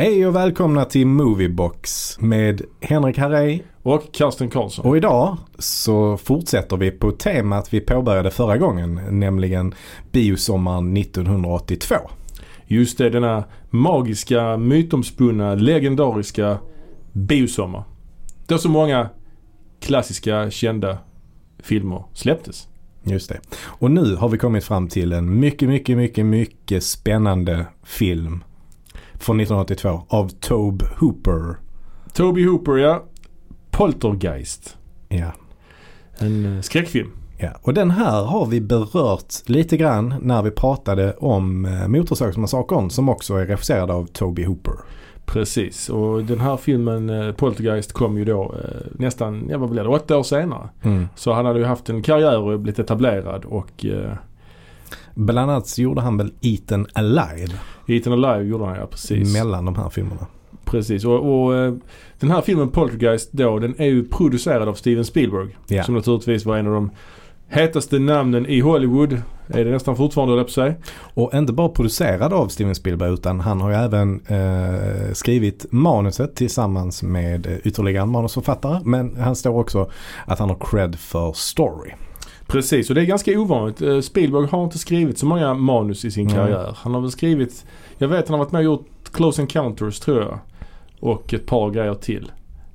Hej och välkomna till Moviebox med Henrik Harrey. Och Karsten Karlsson. Och idag så fortsätter vi på temat vi påbörjade förra gången, nämligen biosommaren 1982. Just det, denna magiska, mytomspunna, legendariska biosommar. Då så många klassiska, kända filmer släpptes. Just det. Och nu har vi kommit fram till en mycket, mycket, mycket, mycket spännande film från 1982 av Tobe Hooper. Toby Hooper, ja. Poltergeist. Ja. En eh, skräckfilm. Ja, och den här har vi berört lite grann när vi pratade om eh, Motorsågsmassakern som också är regisserad av Toby Hooper. Precis, och den här filmen eh, Poltergeist kom ju då nästan, ja vad blir det, åtta år senare. Mm. Så han hade ju haft en karriär och blivit etablerad och Bland annat så gjorde han väl Eaten Alive Eaten Alive gjorde han ja, precis. mellan de här filmerna. Precis och, och eh, den här filmen Poltergeist då den är ju producerad av Steven Spielberg. Ja. Som naturligtvis var en av de hetaste namnen i Hollywood. Är det nästan fortfarande höll på säga. Och inte bara producerad av Steven Spielberg utan han har ju även eh, skrivit manuset tillsammans med eh, ytterligare en manusförfattare. Men han står också att han har cred för story. Precis och det är ganska ovanligt. Eh, Spielberg har inte skrivit så många manus i sin karriär. Han har väl skrivit, jag vet han har varit med och gjort Close Encounters tror jag. Och ett par grejer till.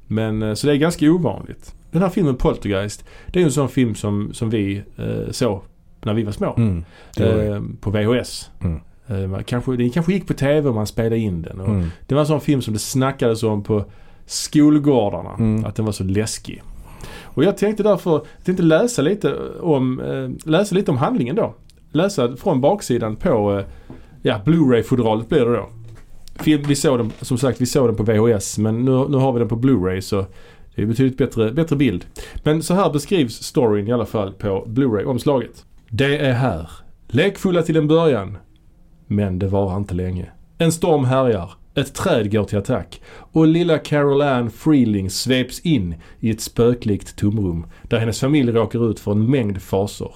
Men eh, så det är ganska ovanligt. Den här filmen Poltergeist, det är ju en sån film som, som vi eh, såg när vi var små. Mm. Eh, på VHS. Mm. Eh, kanske, den kanske gick på TV om man spelade in den. Och Mm. Det var en sån film som det snackades om på skolgårdarna. Mm. Att den var så läskig. Och jag tänkte därför, jag tänkte läsa lite om, eh, läsa lite om handlingen då. Läsa från baksidan på, eh, ja Blu-ray-fodralet blir det då. Vi såg den, som sagt vi såg den på VHS men nu, nu har vi den på Blu-ray så det är betydligt bättre, bättre bild. Men så här beskrivs storyn i alla fall på Blu-ray-omslaget. Det är här. Lekfulla till en början. Men det varar inte länge. En storm härjar. Ett träd går till attack. Och lilla Carol Ann Freeling sveps in i ett spöklikt tomrum där hennes familj råkar ut för en mängd faser.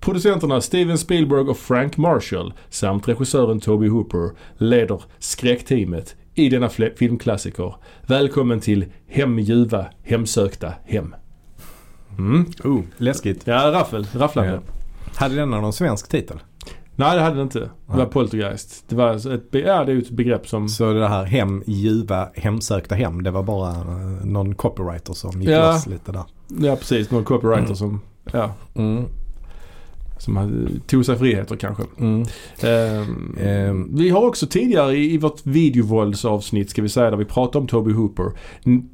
Producenterna Steven Spielberg och Frank Marshall samt regissören Toby Hooper leder skräckteamet i denna filmklassiker. Välkommen till Hemljuva, hemsökta hem. Mm. Oh, läskigt. Ja, raffel. Rafflande. Ja. Hade denna någon svensk titel? Nej, det hade det inte. Det var Nej. Poltergeist. Det var alltså ett, ja, det är ett begrepp som... Så det här hem, ljuva, hemsökta hem. Det var bara eh, någon copywriter som gick Ja. loss lite där. Ja, precis. Någon copywriter Mm. som, ja, Mm. som hade, tog sig friheter kanske. Mm. Ehm. Vi har också tidigare i, i vårt videovåldsavsnitt ska vi säga där vi pratade om Toby Hooper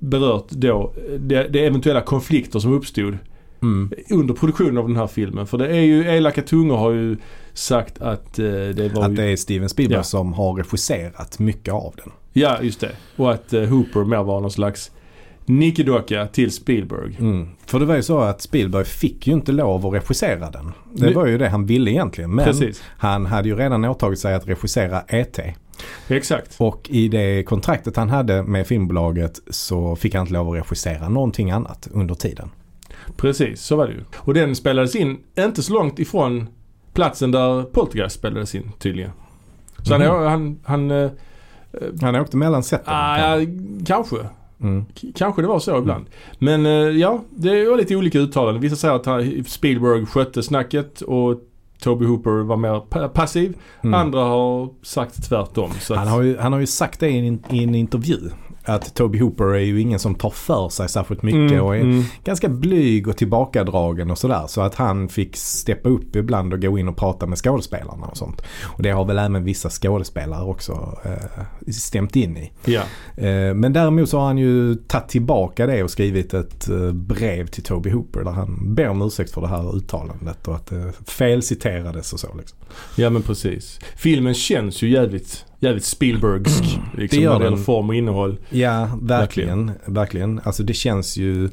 berört då det, det eventuella konflikter som uppstod Mm. under produktionen av den här filmen. För det är ju, elaka tungor har ju sagt att eh, det var Att ju, det är Steven Spielberg Ja. som har regisserat mycket av den. Ja, just det. Och att eh, Hooper mer var någon slags nickedocka till Spielberg. Mm. För det var ju så att Spielberg fick ju inte lov att regissera den. Det var ju det han ville egentligen. Men Precis. han hade ju redan åtagit sig att regissera E.T. Exakt. Och i det kontraktet han hade med filmbolaget så fick han inte lov att regissera någonting annat under tiden. Precis, så var det ju. Och den spelades in inte så långt ifrån platsen där Poltergeist spelades in tydligen. Så Mhm. han, han, han eh, Han åkte mellan sätten. ah, ja, kanske. Mm. Kanske det var så ibland. Men eh, ja, det var lite olika uttalanden. Vissa säger att Spielberg skötte snacket och Toby Hooper var mer pa- passiv. Mm. Andra har sagt tvärtom. Han, har ju, han har ju sagt det i en, i en intervju. Att Toby Hooper är ju ingen som tar för sig särskilt mycket Mm, och är mm. ganska blyg och tillbakadragen och sådär. Så att han fick steppa upp ibland och gå in och prata med skådespelarna och sånt. Och det har väl även vissa skådespelare också eh, stämt in i. Ja, Eh, men däremot så har han ju tagit tillbaka det och skrivit ett eh, brev till Toby Hooper där han ber om ursäkt för det här uttalandet och att det felciterades och så liksom. ja men precis. Filmen känns ju jävligt, jävligt Spielbergsk. Liksom, Det gör den. form och innehåll. Ja, verkligen. Verkligen. Alltså det känns ju...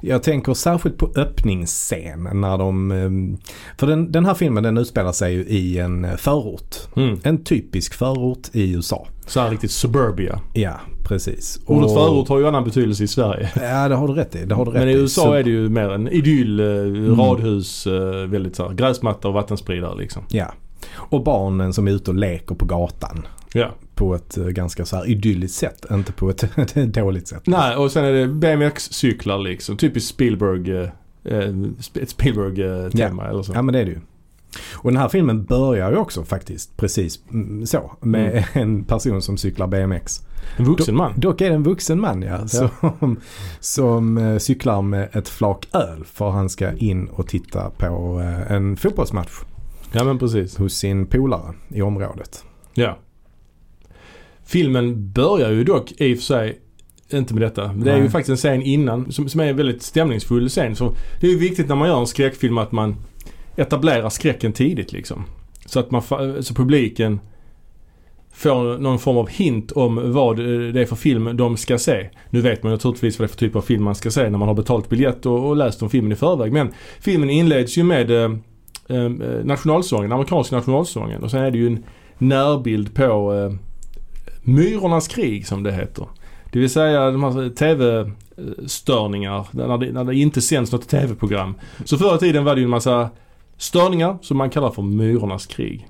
Jag tänker särskilt på öppningsscen när de... ehm, För den, den här filmen den utspelar sig ju i en eh, förort. Mm. En typisk förort i USA. Så här riktigt suburbia. Ja, precis. Ordet Och- förort har ju annan betydelse i Sverige. Ja, det har du rätt i. Det har du rätt Men i USA Så- är det ju mer en idyll, eh, Mm. radhus, eh, väldigt så här, gräsmatta och vattenspridare liksom. Ja. Och barnen som är ute och leker på gatan. Ja. På ett eh, ganska så här idylliskt sätt, inte på ett, dåligt sätt. Nej, och sen är det BMX-cyklar liksom. Typiskt Spielberg, eh, eh, Spielberg-tema eller så. Ja men det är det ju. Och den här filmen börjar ju också faktiskt precis mm, så. Med en person som cyklar BMX. En vuxen man. Dock är det en vuxen man ja. Som, som eh, cyklar med ett flak öl för han ska in och titta på eh, en fotbollsmatch Ja men precis. hos sin polare i området. Ja. Filmen börjar ju dock i och för sig inte med detta. Men det är ju Nej. faktiskt en scen innan som, som är en väldigt stämningsfull scen. Så det är ju viktigt när man gör en skräckfilm att man etablerar skräcken tidigt liksom. Så att man, så publiken får någon form av hint om vad eh, det är för film de ska se. Nu vet man naturligtvis vad det är för typ av film man ska se när man har betalt biljett och, och läst om filmen i förväg. Men filmen inleds ju med eh, eh, nationalsången, amerikanska nationalsången. Och sen är det ju en närbild på eh, Myrornas krig som det heter. Det vill säga de här tv-störningar när det, när det inte sänds något tv-program. Så förr i tiden var det ju en massa störningar som man kallar för Myrornas krig.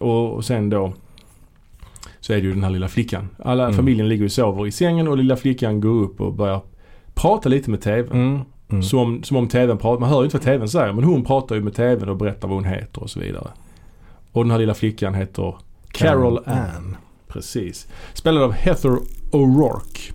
Och, och sen då så är det ju den här lilla flickan. Alla Mm. familjen ligger och sover i sängen och lilla flickan går upp och börjar prata lite med tvn. Mm. Mm. Som, som om tvn pratar. Man hör ju inte vad tvn säger men hon pratar ju med tvn och berättar vad hon heter och så vidare. Och den här lilla flickan heter Carol Ann. Precis. Spelad av Heather O'Rourke.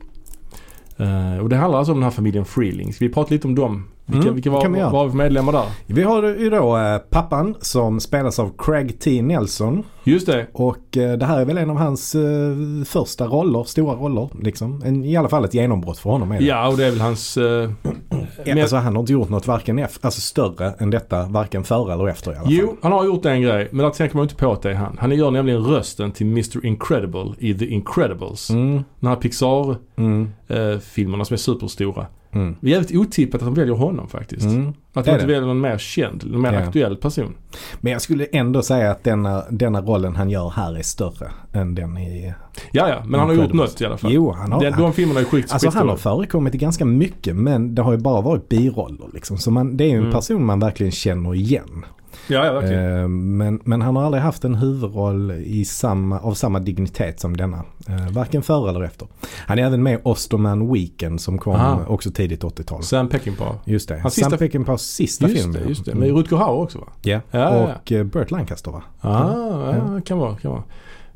Uh, och det handlar alltså om den här familjen Freelings. Vi pratade lite om dem? Vilka, Mm, vilka var, vi göra. var vi för medlemmar där? Vi har ju då eh, pappan som spelas av Craig T. Nelson. Just det. Och eh, det här är väl en av hans eh, första roller, stora roller liksom. En, I alla fall ett genombrott för honom är det. Ja och det är väl hans... eh, men- alltså han har inte gjort något varken efter, alltså större än detta, varken före eller efter i alla fall. Jo, han har gjort en grej. Men där tänker man inte på att det är han. Han gör nämligen rösten till Mr Incredible i The Incredibles. Mm, Den här Pixar-filmerna mm, som är superstora. Mm, Det är jävligt otippat att de väljer honom faktiskt. mm. Att Det de inte det. väljer någon mer känd, någon mer Ja. aktuell person. Men jag skulle ändå säga att denna, denna rollen han gör här är större än den i... Ja, ja. Men han har gjort något i alla fall. Jo, han har... Den, de filmerna är skit, Alltså han har förekommit i ganska mycket men det har ju bara varit biroller liksom. Så man, det är ju en Mm. person man verkligen känner igen. Ja, ja verkligen. Eh, men, men han har aldrig haft en huvudroll i samma, av samma dignitet som denna. Eh, varken före eller efter. Han är även med i Osterman Weekend som kom Aha. också tidigt 80-tal. Sam Peckinpah. Just det. Hans Sam sista- Peckinpahs sista Just film. det, ja. just det. Med Rutger Hauer också va? Ja, Ja, ja, och eh, Burt Lancaster va? Ah, ja, kan vara, kan vara.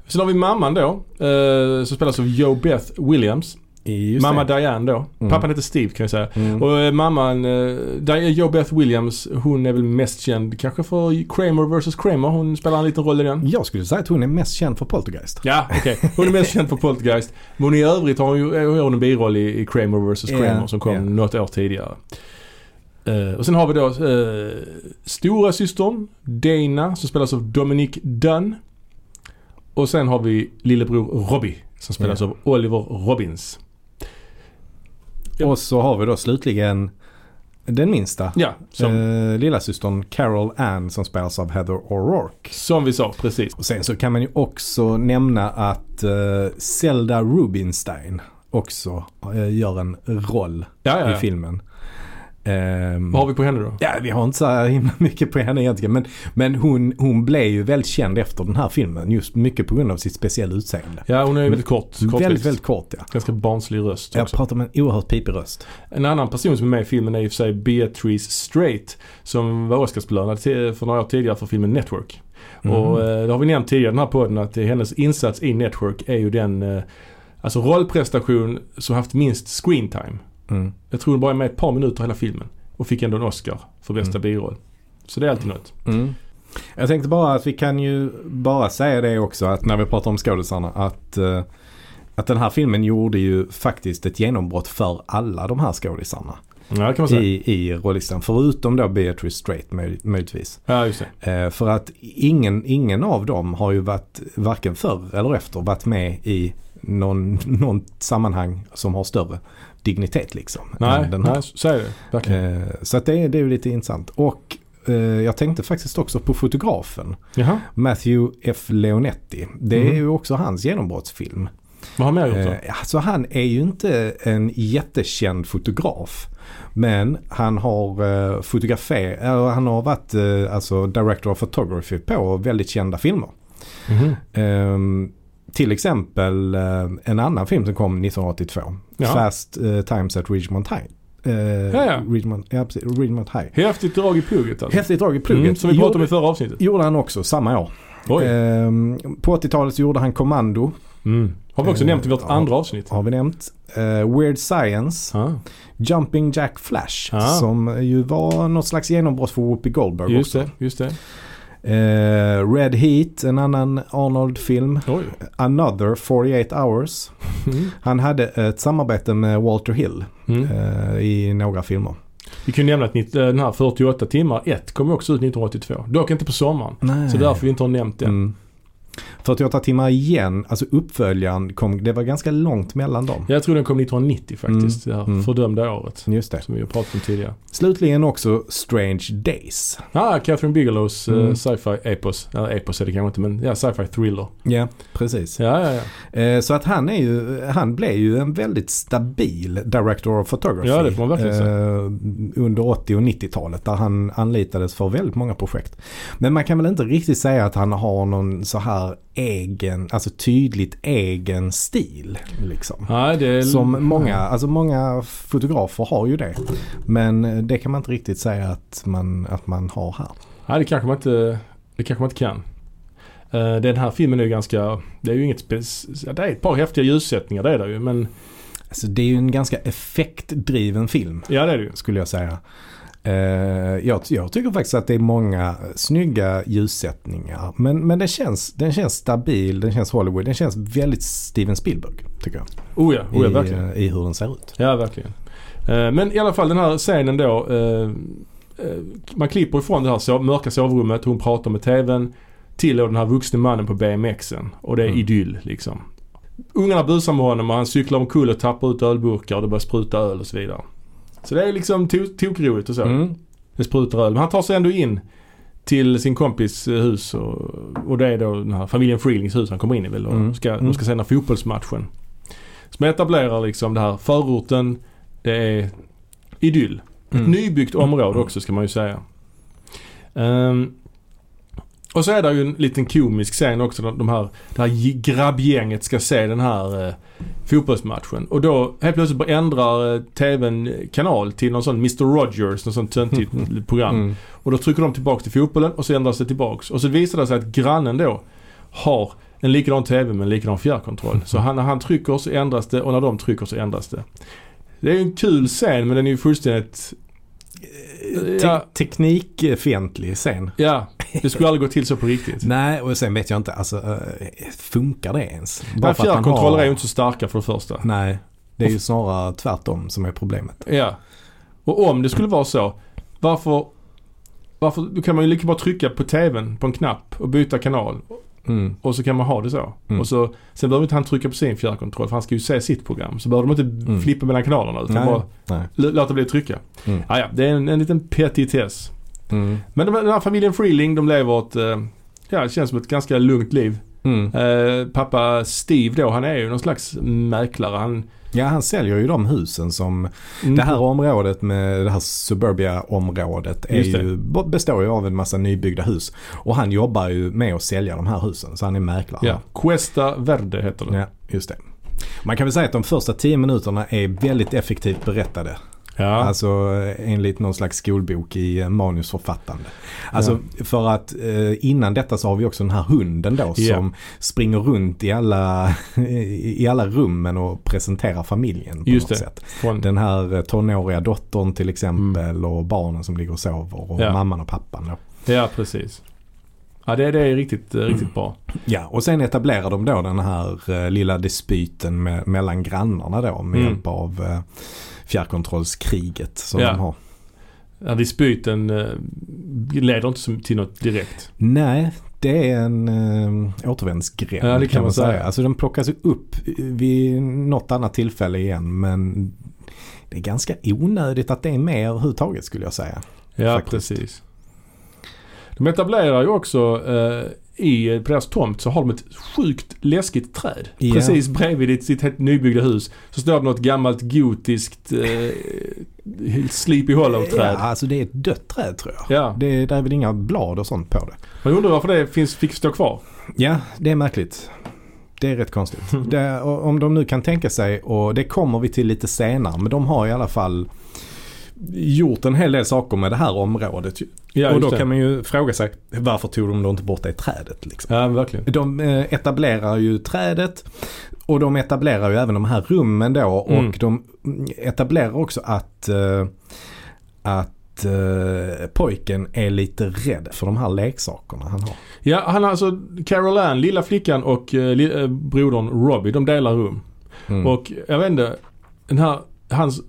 Sen har vi mamman då. Eh, som spelas av Joe Beth Williams. Just Mamma det. Diane då. Mm. Pappan heter Steve kan jag säga. Mm. Och eh, mamman, eh, Di- Joe Beth Williams, hon är väl mest känd kanske för Kramer vs Kramer. Hon spelar en liten roll i den. Jag skulle säga att hon är mest känd för Poltergeist. Ja, okej. Hon är mest känd för Poltergeist. Men hon i övrigt har hon ju har hon en biroll i, i Kramer vs Kramer som kom ja. något år tidigare. Eh, och sen har vi då uh, stora systern Dana som spelas av Dominic Dunn. Och sen har vi lillebror Robbie som spelas Ja. av Oliver Robbins. Ja. Och så har vi då slutligen den minsta. Ja, som, Eh, lillasystern Carol Ann som spelas av Heather O'Rourke. som vi sa precis. Och sen så kan man ju också nämna att eh, Zelda Rubinstein också eh, gör en roll Ja, ja, i filmen. Ehm, Vad har vi på henne då? Ja, vi har inte så himla mycket på henne egentligen. Men, men hon, hon blev ju väldigt känd efter den här filmen. Just mycket på grund av sitt speciella utseende. Ja, hon är Men- väldigt kort. kort väldigt, väldigt kort ja. Ganska barnslig röst Jag också. pratar med en oerhört pipig röst. En annan person som är med i filmen är i och för sig Beatrice Straight. Som var Oscarsbelönad för några år tidigare för filmen Network. Mm. Och eh, det har vi nämnt tidigare i den här podden att hennes insats i Network är ju den eh, Alltså rollprestation som haft minst screen time. Mm. Jag tror hon bara är med ett par minuter hela filmen. Och fick ändå en Oscar för bästa Mm. biroll. Så det är alltid något. Mm. Jag tänkte bara att vi kan ju bara säga det också att när vi pratar om skådisarna att, eh, att den här filmen gjorde ju faktiskt ett genombrott för alla de här skådisarna Ja, kan man säga. i, i rollistan. Förutom då Beatrice Straight möj, möjligtvis. Ja, just det. Eh, för att ingen, ingen av dem har ju varit varken förr eller efter varit med i någon, någon sammanhang som har större dignitet liksom. Nej, nej så är det. Verkligen. Eh, så att det, är- det är ju lite intressant. Och eh, jag tänkte faktiskt också på fotografen. Jaha. Matthew F. Leonetti. Det är Mhm. ju också hans genombrottsfilm. Vad har mer gjort då? Eh, alltså han är ju inte en jättekänd fotograf. Men han har fotograferat, han har varit alltså director of photography på väldigt kända filmer. Mhm. Ehm, Till exempel eh, en annan film som kom 1982. Ja. Fast eh, Times at Ridgemont High. Eh, Ja, ja. Ridgemont, ja, precis. Ridgemont High. Häftigt drag i plugget alltså. Häftigt drag i plugget. Mm, som vi pratade om i förra avsnittet. gjorde han också samma år. Ehm, på 80-talet så gjorde han Commando. Mm. Har vi också eh, nämnt i vårt ja. andra avsnitt. Har vi nämnt. Eh, Weird Science. Ja. Jumping Jack Flash. Ah. Som ju var något slags genombrott för Whoopi Goldberg Just också. det, just det. Eh, Red Heat, en annan Arnold-film. Another 48 Hours. Mm. Han hade ett samarbete med Walter Hill Mm. eh, i några filmer. Vi ju nämna att den här 48 timmar 1 kom också ut 1982. Dock inte på sommaren. Nej. Så därför vi inte har nämnt den. Mm. 48 timmar igen, alltså uppföljaren kom, det var ganska långt mellan dem. Jag tror den kom 1990 faktiskt. Det här Mm. fördömda året. Just det. Som vi har pratat om tidigare. Slutligen också Strange Days. Ah, Catherine Bigelows eh, Mm. sci-fi epos. Eller epos är det kanske inte men ja, sci-fi thriller. Ja, precis. Ja, ja, ja. Eh, så att han är ju, han blev ju en väldigt stabil director of photography. Ja, det får man verkligen säga. eh, Under 80 och 90-talet där han anlitades för väldigt många projekt. Men man kan väl inte riktigt säga att han har någon så här egen, alltså tydligt egen stil. Liksom. Nej, det är... Som många, alltså många fotografer har ju det. Men det kan man inte riktigt säga att man, att man har här. Nej, det kanske man inte, det kanske man inte kan. Eh, den här filmen är ju ganska, det är ju inget spec... ja, Det är ett par häftiga ljussättningar, det är det ju. Men Alltså det är ju en ganska effektdriven film. ja, det är det ju. skulle jag säga. Eh, jag, jag tycker faktiskt att det är många snygga ljussättningar. Men, men den, känns, den känns stabil, den känns Hollywood, den känns väldigt Steven Spielberg tycker jag. Oh ja, oh ja I, verkligen. eh, I hur den ser ut. Ja, verkligen. Eh, Men i alla fall den här scenen då. Man klipper ifrån det här mörka sovrummet, hon pratar med TVn. Till den här vuxne mannen på BMXen. Och det är Mm. idyll liksom. Ungarna busar med honom och han cyklar omkull och tappar ut ölburkar och det börjar spruta öl och så vidare. Så det är liksom to- tokroligt och så. Mm. Det sprutar öl. Men han tar sig ändå in till sin kompis eh, hus och, och det är då den här familjen Freelings hus han kommer in i väl och Mm. ska, Mm. de ska här fotbollsmatchen. Som etablerar liksom det här förorten, det är idyll. Mm. nybyggt område också ska man ju säga. Ehm, och så är det ju en liten komisk scen också. De här, det här grabbgänget ska se den här eh, fotbollsmatchen. Och då helt plötsligt ändrar eh, TVn kanal till någon sån Mr Rogers, någon sån töntigt program. Mm. Och då trycker de tillbaka till fotbollen och så ändras det tillbaks. Och så visar det sig att grannen då har en likadan TV med en likadan fjärrkontroll. Så han, när han trycker så ändras det och när de trycker så ändras det. Det är ju en kul scen men den är ju fullständigt... Te- Ja, Teknikfientlig scen. ja, det skulle aldrig gå till så på riktigt. Nej, och sen vet jag inte, alltså eh, funkar det ens? Nej, att man fjärrkontroller har- är ju inte så starka för det första. Nej, det är ju snarare tvärtom som är problemet. Ja. Och om det skulle vara så, varför... Varför, då kan man ju lika bra trycka på TVn på en knapp och byta kanal. Mm. Och så kan man ha det så. Mm. Och så, sen behöver inte han trycka på sin fjärrkontroll för han ska ju se sitt program. Så behöver de inte Mm. flippa mellan kanalerna utan Nej. bara Nej. låta bli att trycka. Mm. Ah, ja, det är en, en liten petitess. Mm. Men de, den här familjen Freeling de lever ett, eh, ja det känns som ett ganska lugnt liv. Mm. Eh, pappa Steve då, han är ju någon slags mäklare. Han, Ja, han säljer ju de husen som Det här området med det här suburbia-området är ju, består ju av en massa nybyggda hus. Och han jobbar ju med att sälja de här husen så han är mäklare. Ja, Cuesta Verde heter det. ja just det. Man kan väl säga att de första tio minuterna är väldigt effektivt berättade. Ja. Alltså eh, enligt någon slags skolbok i eh, manusförfattande. Alltså för att eh, innan detta så har vi också den här hunden då Ja. som springer runt i alla, i alla rummen och presenterar familjen på Just något det. sätt. Från, Den här tonåriga dottern till exempel och barnen som ligger och sover och Ja. mamman och pappan. Då. ja, precis. Ja, det, det är riktigt, riktigt bra. Ja, och sen etablerar de då den här lilla dispyten med, mellan grannarna då med Mm. hjälp av fjärrkontrollskriget som Ja. de har. Ja, dispyten eh, leder inte till något direkt. Nej, det är en äh, återvändsgränd Ja, det kan man säga. Alltså den plockas upp vid något annat tillfälle igen men det är ganska onödigt att det är med överhuvudtaget skulle jag säga. Ja, Faktiskt. precis. De etablerar ju också eh, i, deras tomt så har de ett sjukt läskigt träd. Ja. Precis bredvid sitt, helt nybyggda hus. Så står det något gammalt gotiskt eh, Sleepy Hollow-träd. Ja, alltså det är ett dött träd tror jag. Ja. Det, det är väl inga blad och sånt på det. Man undrar varför det finns, fick stå kvar. Ja, det är märkligt. det är rätt konstigt. Det, om de nu kan tänka sig, och det kommer vi till lite senare, men de har i alla fall gjort en hel del saker med det här området. Ja, och då det. kan man ju fråga sig varför tog de då inte bort det trädet liksom? Ja, verkligen. De eh, etablerar ju trädet och de etablerar ju även de här rummen då och Mm. de mm, etablerar också att, eh, att eh, pojken är lite rädd för de här leksakerna han har. Ja, han har alltså Carol Ann, lilla flickan och eh, brodern Robbie, de delar rum. Mm. Och jag vet inte, den här, hans,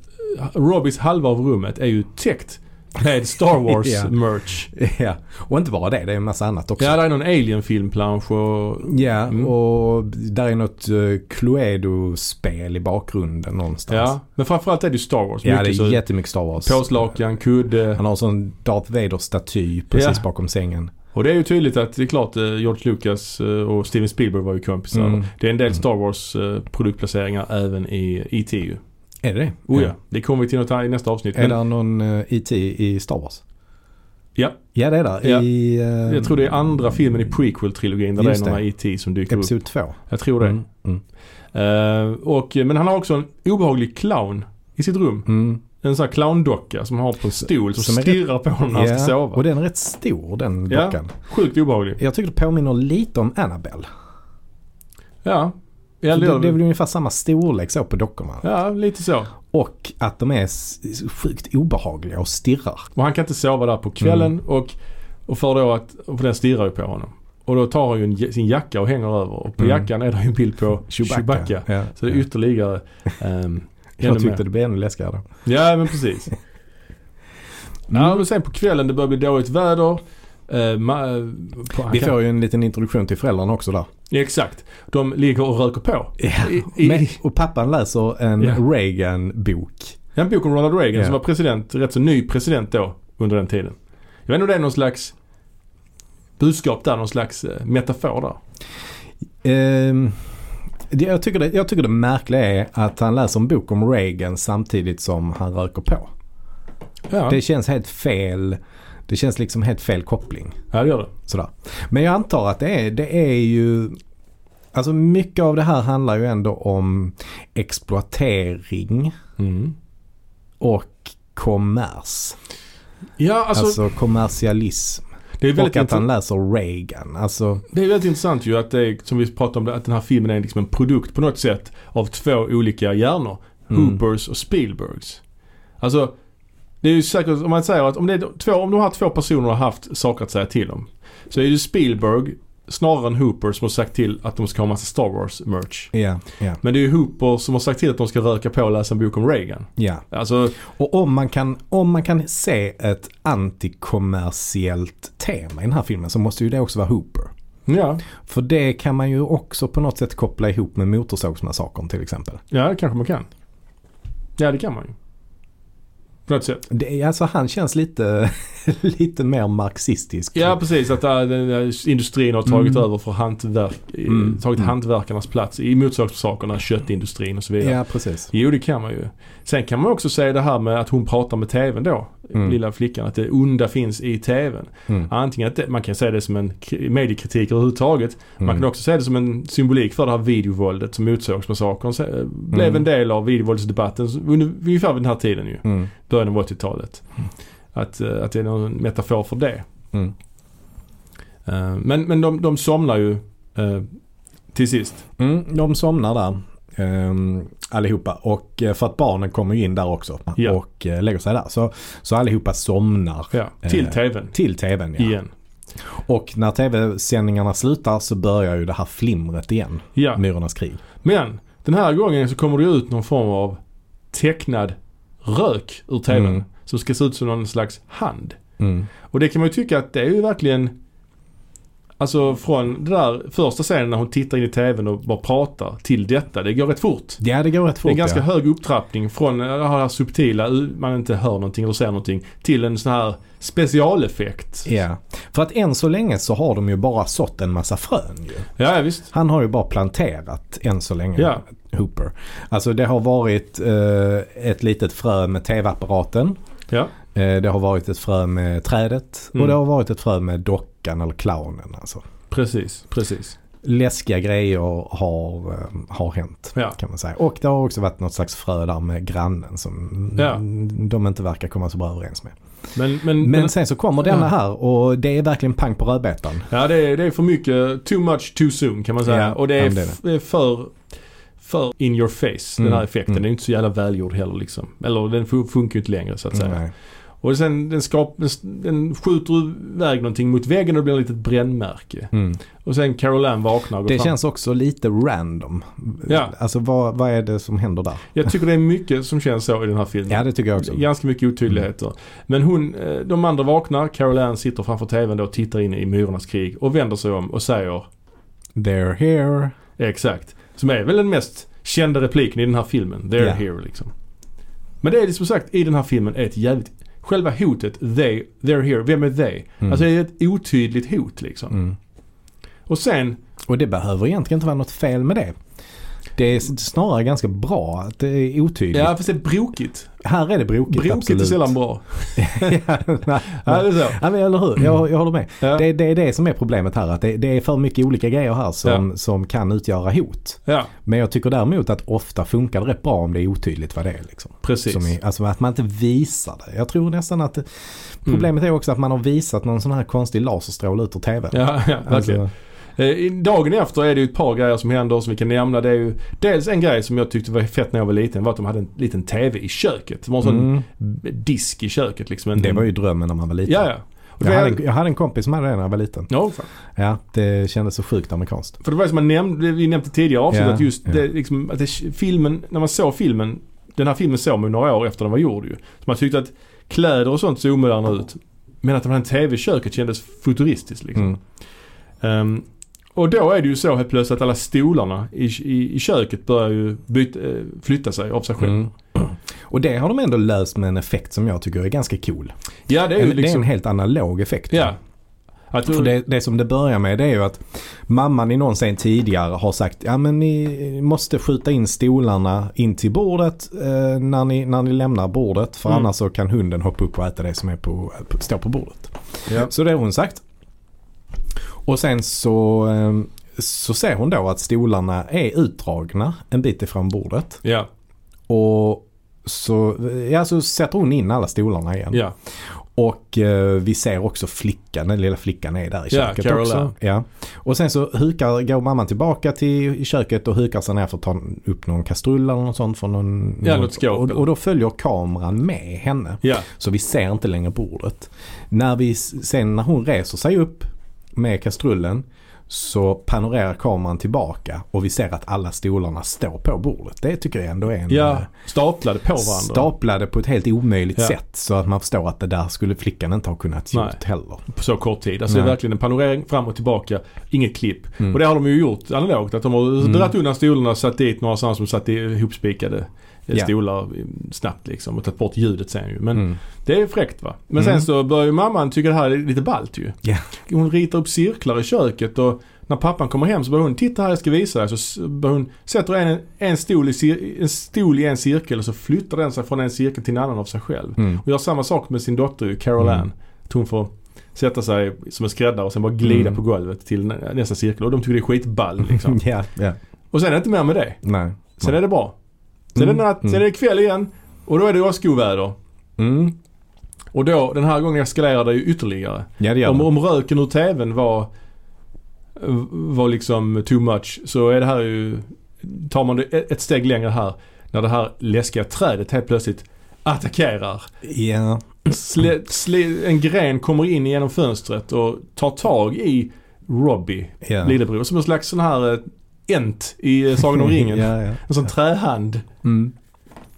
Robbies halva av rummet är ju täckt med Star Wars Ja. merch. ja, och inte bara det, det är en massa annat också. Ja, det är någon Alien-filmplansch och... Ja, Mm. och där är något uh, Cluedo-spel i bakgrunden någonstans. Ja, men framförallt är det ju Star Wars. ja det Mycket är så- jättemycket Star Wars. Påslakan, kudde. Han har en sån Darth Vader-staty precis Ja. bakom sängen. Och det är ju tydligt att det är klart eh, George Lucas eh, och Steven Spielberg var ju kompisar. Mm. Det är en del Mm. Star Wars produktplaceringar även i E.T. Är det det? Oh ja. Det kommer vi till något i nästa avsnitt. Är Men det någon uh, E.T. i Star Wars? Ja. Ja det är där. Ja. I, eh, jag tror det är andra filmen i prequel-trilogin där Just det är några E.T. som dyker upp. Episod 2. Jag tror det. Mm. Mm. Eh, och, men han har också en obehaglig clown i sitt rum. Mm. En sån här clowndocka som han har på en stol som, Som stirrar på honom när han ska Ja, sova. och den är rätt stor den Ja. dockan. Sjukt obehaglig. Jag tycker det påminner lite om Annabelle. Ja. Ja, det, det, det är väl ungefär samma storlek så på dockorna. ja, lite så. Och att de är sjukt obehagliga och stirrar. Och han kan inte sova där på kvällen Mm. och, och för då att, för den stirrar ju på honom. Och då tar han ju sin jacka och hänger över och på Mm. jackan är det ju en bild på Chewbacca. Ja. Så det är ytterligare um, Jag tyckte det blev ännu läskigare. Ja men precis. Ja men sen på kvällen det börjar bli dåligt väder. Eh, han Vi får ju en liten introduktion till föräldrarna också där. Exakt. De ligger och röker på. Ja. I, Men, och pappan läser en Ja. Reagan-bok. en bok om Ronald Reagan Ja. som var president, rätt så ny president då under den tiden. Jag vet inte om det är någon slags budskap där, någon slags eh, metafor där. Det, jag, tycker det, jag tycker det märkliga är att han läser en bok om Reagan samtidigt som han röker på. Ja, Det känns helt fel. Det känns liksom helt fel koppling. ja det gör det. Sådär. Men jag antar att det är, det är ju... Alltså mycket av det här handlar ju ändå om exploatering Mm. och kommers. Ja alltså, Alltså, kommersialism. det, är väldigt Och att han läser Reagan. Alltså, det är väldigt intressant ju att det är, som vi pratade om, att den här filmen är liksom en produkt på något sätt av två olika hjärnor. Mm. Hoopers och Spielbergs. Alltså, det är ju säkert, om man säger att om, det är två, om de här två personerna har haft saker att säga till om. Så är det Spielberg snarare än Hooper som har sagt till att de ska ha massa Star Wars merch. ja, ja, Men det är ju Hooper som har sagt till att de ska röka på och läsa en bok om Reagan. ja. Alltså, Och om man, kan, om man kan se ett antikommersiellt tema i den här filmen så måste ju det också vara Hooper. ja, För det kan man ju också på något sätt koppla ihop med Motorsågsmassakern till exempel. ja det kanske man kan. Ja det kan man ju. På något sätt. Det, alltså han känns lite, lite mer marxistisk. Ja precis, att äh, industrin har tagit Mm. över för hantverk, Mm, tagit mm. hantverkarnas plats i motsakssakerna, köttindustrin och så vidare. ja precis. Jo det kan man ju. Sen kan man också säga det här med att hon pratar med TVn då. Mm. Lilla flickan. Att det onda finns i TVn. Mm. Antingen att det, man kan säga det som en mediekritik överhuvudtaget. Man Mm. kan också säga det som en symbolik för det här videovåldet som motsågsmassakern se- blev Mm. en del av videovåldsdebatten under, ungefär vid den här tiden ju. Mm. Början av 80-talet. Att, eh, att det är någon metafor för det. Mm. Eh, Men, men de, de somnar ju eh, till sist. Mm, de somnar där um, allihopa och eh, för att barnen kommer ju in där också Ja. och eh, lägger sig där. Så, så allihopa somnar Ja, till Eh, TVn. till tvn. Ja. Igen. Och när tv-sändningarna slutar så börjar ju det här flimret igen. Ja. Myrornas krig. Men den här gången så kommer det ut någon form av tecknad rök ur TVn. Mm. Som ska se ut som någon slags hand. Mm. Och det kan man ju tycka att det är ju verkligen Alltså från det där första scenen när hon tittar in i TVn och bara pratar till detta. Det går rätt fort. Ja det går rätt Det är fort en ganska ja. hög upptrappning från det här subtila, man inte hör någonting eller ser någonting, till en sån här specialeffekt. Ja. För att än så länge så har de ju bara sått en massa frön ju. Ja, ja visst. Han har ju bara planterat än så länge. Ja. Hooper. Alltså det har varit eh, ett litet frö med tv-apparaten. Ja. Eh, det har varit ett frö med trädet. Mm. Och det har varit ett frö med dockan eller clownen alltså. Precis, precis. läskiga grejer har, eh, har hänt. Ja. Kan man säga. Och det har också varit något slags frö där med grannen som Ja. de inte verkar komma så bra överens med. Men, men, Men sen så kommer denna här och det är verkligen pang på rödbetan. Ja det är, det är för mycket, too much too soon kan man säga. Ja, och det är, det är är för, för in your face den här Mm, effekten. mm. Den är inte så jävla välgjord heller liksom. Eller den fu- funkar ju inte längre så att säga. Nej. Och sen den, skap, den, skjuter iväg någonting mot väggen och det blir ett litet brännmärke. Mm. Och sen Carol Ann vaknar och går Det fram. känns också lite random. Ja. Alltså vad, vad är det som händer där? Jag tycker det är mycket som känns så i den här filmen. Ja det tycker jag också. Ganska mycket otydligheter. Men hon, eh, de andra vaknar. Carol Ann sitter framför TVn då och tittar in i Myrornas krig och vänder sig om och säger They're here. exakt. Som är väl den mest kända repliken i den här filmen. They're Ja. here liksom. Men det är som sagt i den här filmen är ett jävligt Själva hotet, they, they're here, vem är they? Mm. Alltså det är ett otydligt hot liksom. Mm. Och sen, Och det behöver egentligen inte vara något fel med det. Det är snarare ganska bra att det är otydligt. ja fast det är brokigt. Här är det brokigt, Brokigt absolut. är sällan bra. ja, nej, Ja, det är så. Ja, men eller hur, jag, jag håller med. Ja. Det, det är det som är problemet här. Att det, det är för mycket olika grejer här som, som kan utgöra hot. Ja, Men jag tycker däremot att ofta funkar det rätt bra om det är otydligt vad det är. Liksom. precis. Som i, alltså att man inte visar det. Jag tror nästan att det, problemet är också att man har visat någon sån här konstig laserstråle ut ur TV. Ja, ja verkligen. Alltså, Dagen efter är det ju ett par grejer som händer som vi kan nämna. Det är ju dels en grej som jag tyckte var fett när jag var liten var att de hade en liten TV i köket. Det var en sån mm, disk i köket liksom. En, det var ju drömmen när man var liten. Ja, Jag hade, en, jag hade en kompis som hade det när jag var liten. Ja, fan. Ja, det kändes så sjukt amerikanskt. För det var som man nämnde, vi nämnde tidigare avsnitt Ja, att just ja. det, liksom, att det, filmen, när man såg filmen, den här filmen såg man ju några år efter den var gjord ju. Så man tyckte att kläder och sånt såg omoderna ut. Men att det var en TV i köket kändes futuristiskt liksom. Mm. Ehm, och då är det ju så helt plötsligt att alla stolarna i, i, i köket börjar ju byta, eh, flytta sig av sig själv. Mm. Och det har de ändå löst med en effekt som jag tycker är ganska cool. Ja det är En, ju Det är liksom... en helt analog effekt. ja. Att, För det, det som det börjar med det är ju att mamman i någon scen tidigare har sagt ja men ni måste skjuta in stolarna in till bordet eh, när, ni, när ni lämnar bordet för Mm. annars så kan hunden hoppa upp och äta det som är på, på, står på bordet. ja. Så det har hon sagt. Och sen så, eh, så ser hon då att stolarna är utdragna en bit ifrån bordet. ja, Och så, ja, så sätter hon in alla stolarna igen. ja. Och eh, vi ser också flickan, den lilla flickan är där i Ja, köket Carol också. Ja. Och sen så hukar, går mamman tillbaka till i köket och hukar sig ner för att ta upp någon kastrull eller något sånt från någon... Ja, något skåp och, och då följer kameran med henne. Ja, Så vi ser inte längre bordet. När vi sen när hon reser sig upp med kastrullen så panorerar kameran tillbaka och vi ser att alla stolarna står på bordet. Det tycker jag ändå är en ja. eh, Staplade på varandra. staplade på ett helt omöjligt Ja. sätt så att man förstår att det där skulle flickan inte ha kunnat Nej. gjort heller. på så kort tid. Alltså det är verkligen en panorering fram och tillbaka. Inget klipp. Mm. Och det har de ju gjort analogt. Att de har Mm. dragit undan stolarna och satt dit några sådana som satt ihopspikade Ja. stolar eh, snabbt liksom. Och tagit bort ljudet sen ju. Men Mm. det är fräckt va. Men Mm. sen så börjar ju mamman tycka det här är lite ballt ju. Ja. Hon ritar upp cirklar i köket och när pappan kommer hem så börjar hon titta här jag ska visa dig. Så börjar hon sätter en, en, stol i, cir- en stol i en cirkel och så flyttar den sig från en cirkel till en annan av sig själv. Mm. Och gör samma sak med sin dotter ju, Carol Mm. Ann. Att hon får sätta sig som en skräddare och sen bara glida Mm. på golvet till nä- nästa cirkel. Och de tycker det är skitball liksom. ja, ja. och sen är det inte mer med det. Nej. Sen är det bra. Sen är Mm. det natt, sen är det kväll igen. Och då är det åskoväder. Mm. Och då, den här gången eskalerar det ju ytterligare. Ja det gör Om, om röken ur TVn var, var liksom too much så är det här ju, tar man det ett steg längre här. När det här läskiga trädet helt plötsligt attackerar. Ja. Slä, slä, en gren kommer in genom fönstret och tar tag i Robbie, ja. lillebror. Som en slags sån här eh, ent i eh, Sagan om ringen. ja, ja. En sån trähand. Mm.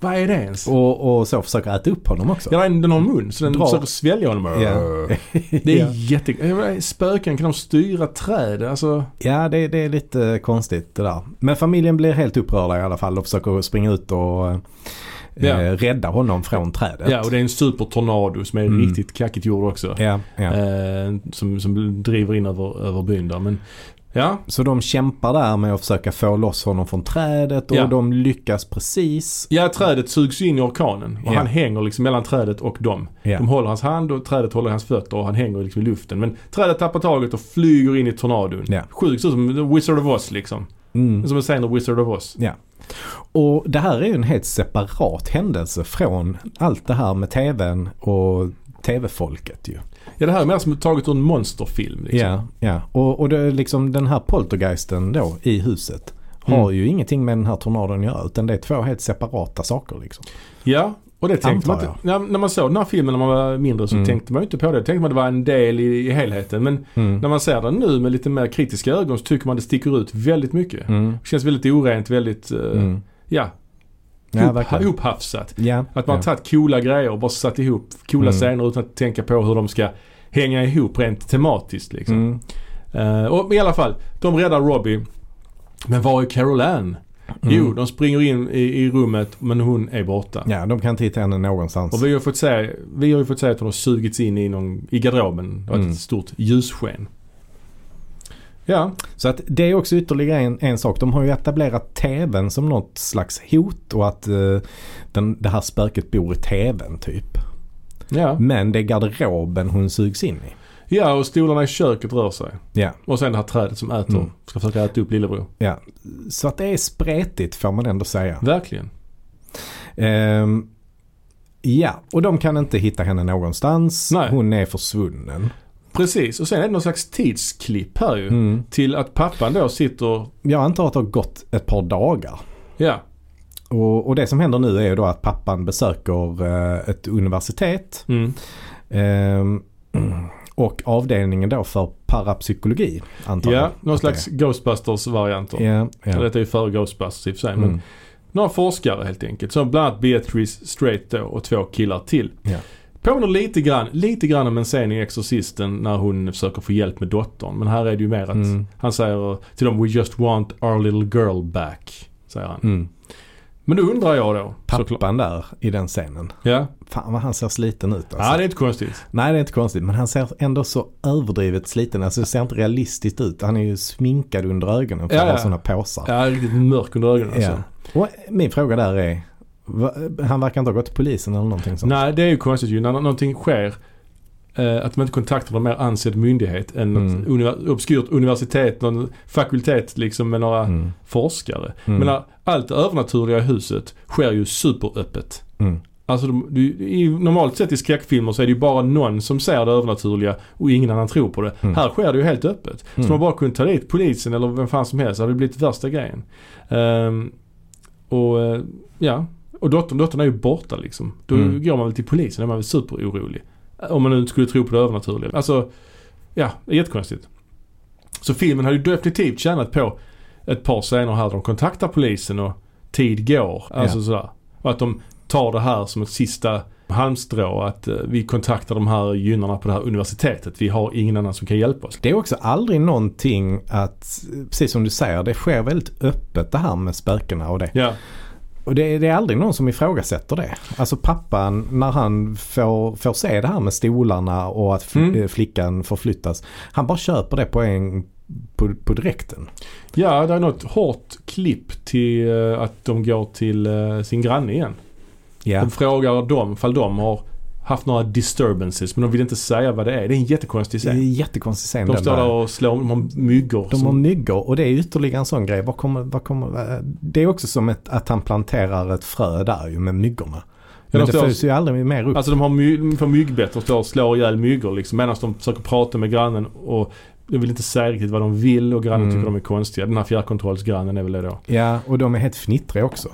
Vad är det ens? Och, och så försöker äta upp honom också. Ja, den den har en mun så den Drar. försöker svälja honom. Ja. Det är ja. jätte... Spöken, kan de styra träd? Alltså... Ja, det, det är lite konstigt det där. Men familjen blir helt upprörda i alla fall och försöker springa ut och eh, rädda honom från trädet. Ja, och det är en supertornado som är Mm. riktigt kackigt gjord också. ja, ja. Eh, som, som driver in över, över byn där. Men Ja, Så de kämpar där med att försöka få loss honom från trädet och Ja. de lyckas precis. ja trädet sugs in i orkanen och Ja. han hänger liksom mellan trädet och dem. Ja. De håller hans hand och trädet håller hans fötter och han hänger liksom i luften. Men trädet tappar taget och flyger in i tornadon. Ja. Sjukt, som Wizard of Oz liksom. Mm. Som en scen av Wizard of Oz. Ja. Och det här är ju en helt separat händelse från allt det här med tvn och tv-folket ju. Ja det här är mer som taget ur en monsterfilm. Liksom. Ja, ja. Och, och det är liksom den här poltergeisten då i huset har Mm. ju ingenting med den här tornadon att göra utan det är två helt separata saker liksom. Ja, och det tänkte man Antar inte. Ja, när man såg den här filmen när man var mindre så Mm. tänkte man ju inte på det. tänkte man det var en del i, i helheten. Men Mm. när man ser den nu med lite mer kritiska ögon så tycker man det sticker ut väldigt mycket. Mm. Det känns väldigt orent, väldigt, Mm. ja, Ja, ihophafsat. Ja, Att man har ja. tagit coola grejer och bara satt ihop coola Mm. scener utan att tänka på hur de ska hänga ihop rent tematiskt liksom. Mm. Eh, och i alla fall, de räddar Robbie. Men var är Carol Ann? Mm. Jo, de springer in i, i rummet men hon är borta. Ja, de kan inte hitta henne någonstans. Och vi har fått se, vi har ju fått se att hon har sugits in i, någon, i garderoben. Det var Mm. ett stort ljussken. Ja, Så att det är också ytterligare en, en sak. De har ju etablerat tvn som något slags hot och att eh, den, det här spöket bor i tvn typ. ja. Men det är garderoben hon sugs in i. ja och stolarna i köket rör sig. Ja, Och sen det här trädet som äter, Mm. ska försöka äta upp lillebror. ja. Så att det är spretigt får man ändå säga. Verkligen. Ehm, ja, och de kan inte hitta henne någonstans. Nej. Hon är försvunnen. Precis, och sen är det någon slags tidsklipp här ju. Mm. Till att pappan då sitter, Jag antar att det har gått ett par dagar. ja, Och, och det som händer nu är ju då att pappan besöker eh, ett universitet. mm. Ehm, och avdelningen då för parapsykologi antar jag. ja någon slags Ghostbusters-varianter. Ja, Ja. Detta är ju före Ghostbusters i och för sig. Men Mm. några forskare helt enkelt. Som bland annat Beatrice Straight då och två killar till. Ja. Påminner lite grann, lite grann om en scen i Exorcisten när hon försöker få hjälp med dottern. Men här är det ju mer att Mm. han säger till dem We just want our little girl back. Säger han. Mm. Men då undrar jag då. Pappan där i den scenen. Ja. Fan vad han ser sliten ut alltså. ja, det är inte konstigt. Nej det är inte konstigt men han ser ändå så överdrivet sliten. Alltså det ser inte realistiskt ut. Han är ju sminkad under ögonen för Ja, att ha ja. sådana påsar. Ja, riktigt mörk under ögonen alltså. Ja. Och min fråga där är. Han verkar inte ha gått till polisen eller någonting sånt. Nej, det är ju konstigt ju. När nå- någonting sker. Eh, att man inte kontaktar en mer ansedd myndighet än Mm. ett univer- obskyrt universitet, någon fakultet liksom med några Mm. forskare. Mm. Men allt det övernaturliga i huset sker ju superöppet. Mm. Alltså de, i, normalt sett i skräckfilmer så är det ju bara någon som ser det övernaturliga och ingen annan tror på det. Mm. Här sker det ju helt öppet. Mm. Så man bara kunde ta dit polisen eller vem fan som helst. Det hade blivit värsta grejen. Ehm, och eh, ja, och dottern, dottern är ju borta liksom. Då Mm. går man väl till polisen, då är man väl superorolig. Om man nu inte skulle tro på det övernaturliga. Alltså, ja, det är jättekonstigt. Så filmen har ju definitivt tjänat på ett par scener här där de kontaktar polisen och tid går. Alltså Ja. sådär. Och att de tar det här som ett sista halmstrå. Att eh, vi kontaktar de här gynnarna på det här universitetet. Vi har ingen annan som kan hjälpa oss. Det är också aldrig någonting att, precis som du säger, det sker väldigt öppet det här med spökena och det. Ja, Och det, det är aldrig någon som ifrågasätter det. Alltså pappan när han får, får se det här med stolarna och att fl- Mm. eh, flickan förflyttas. Han bara köper det på en på, på direkten. ja det är något hårt klipp till eh, att de går till eh, sin granne igen. Ja. De frågar dem ifall de har haft några disturbances men de vill inte säga vad det är. Det är en jättekonstig Det är en scen. jättekonstig scen De står där. och slår, de har myggor. De som- har myggor och det är ytterligare en sån grej. Vad kommer, vad kommer, det är också som ett, att han planterar ett frö där ju med myggorna. Men de det följs ju aldrig mer upp. Alltså de har my, får myggbett. De står och slår ihjäl myggor liksom. Medan de försöker prata med grannen och de vill inte säga riktigt vad de vill och grannen Mm. tycker de är konstiga. Den här fjärrkontrollsgrannen är väl det då. Ja, och de är helt fnittriga också.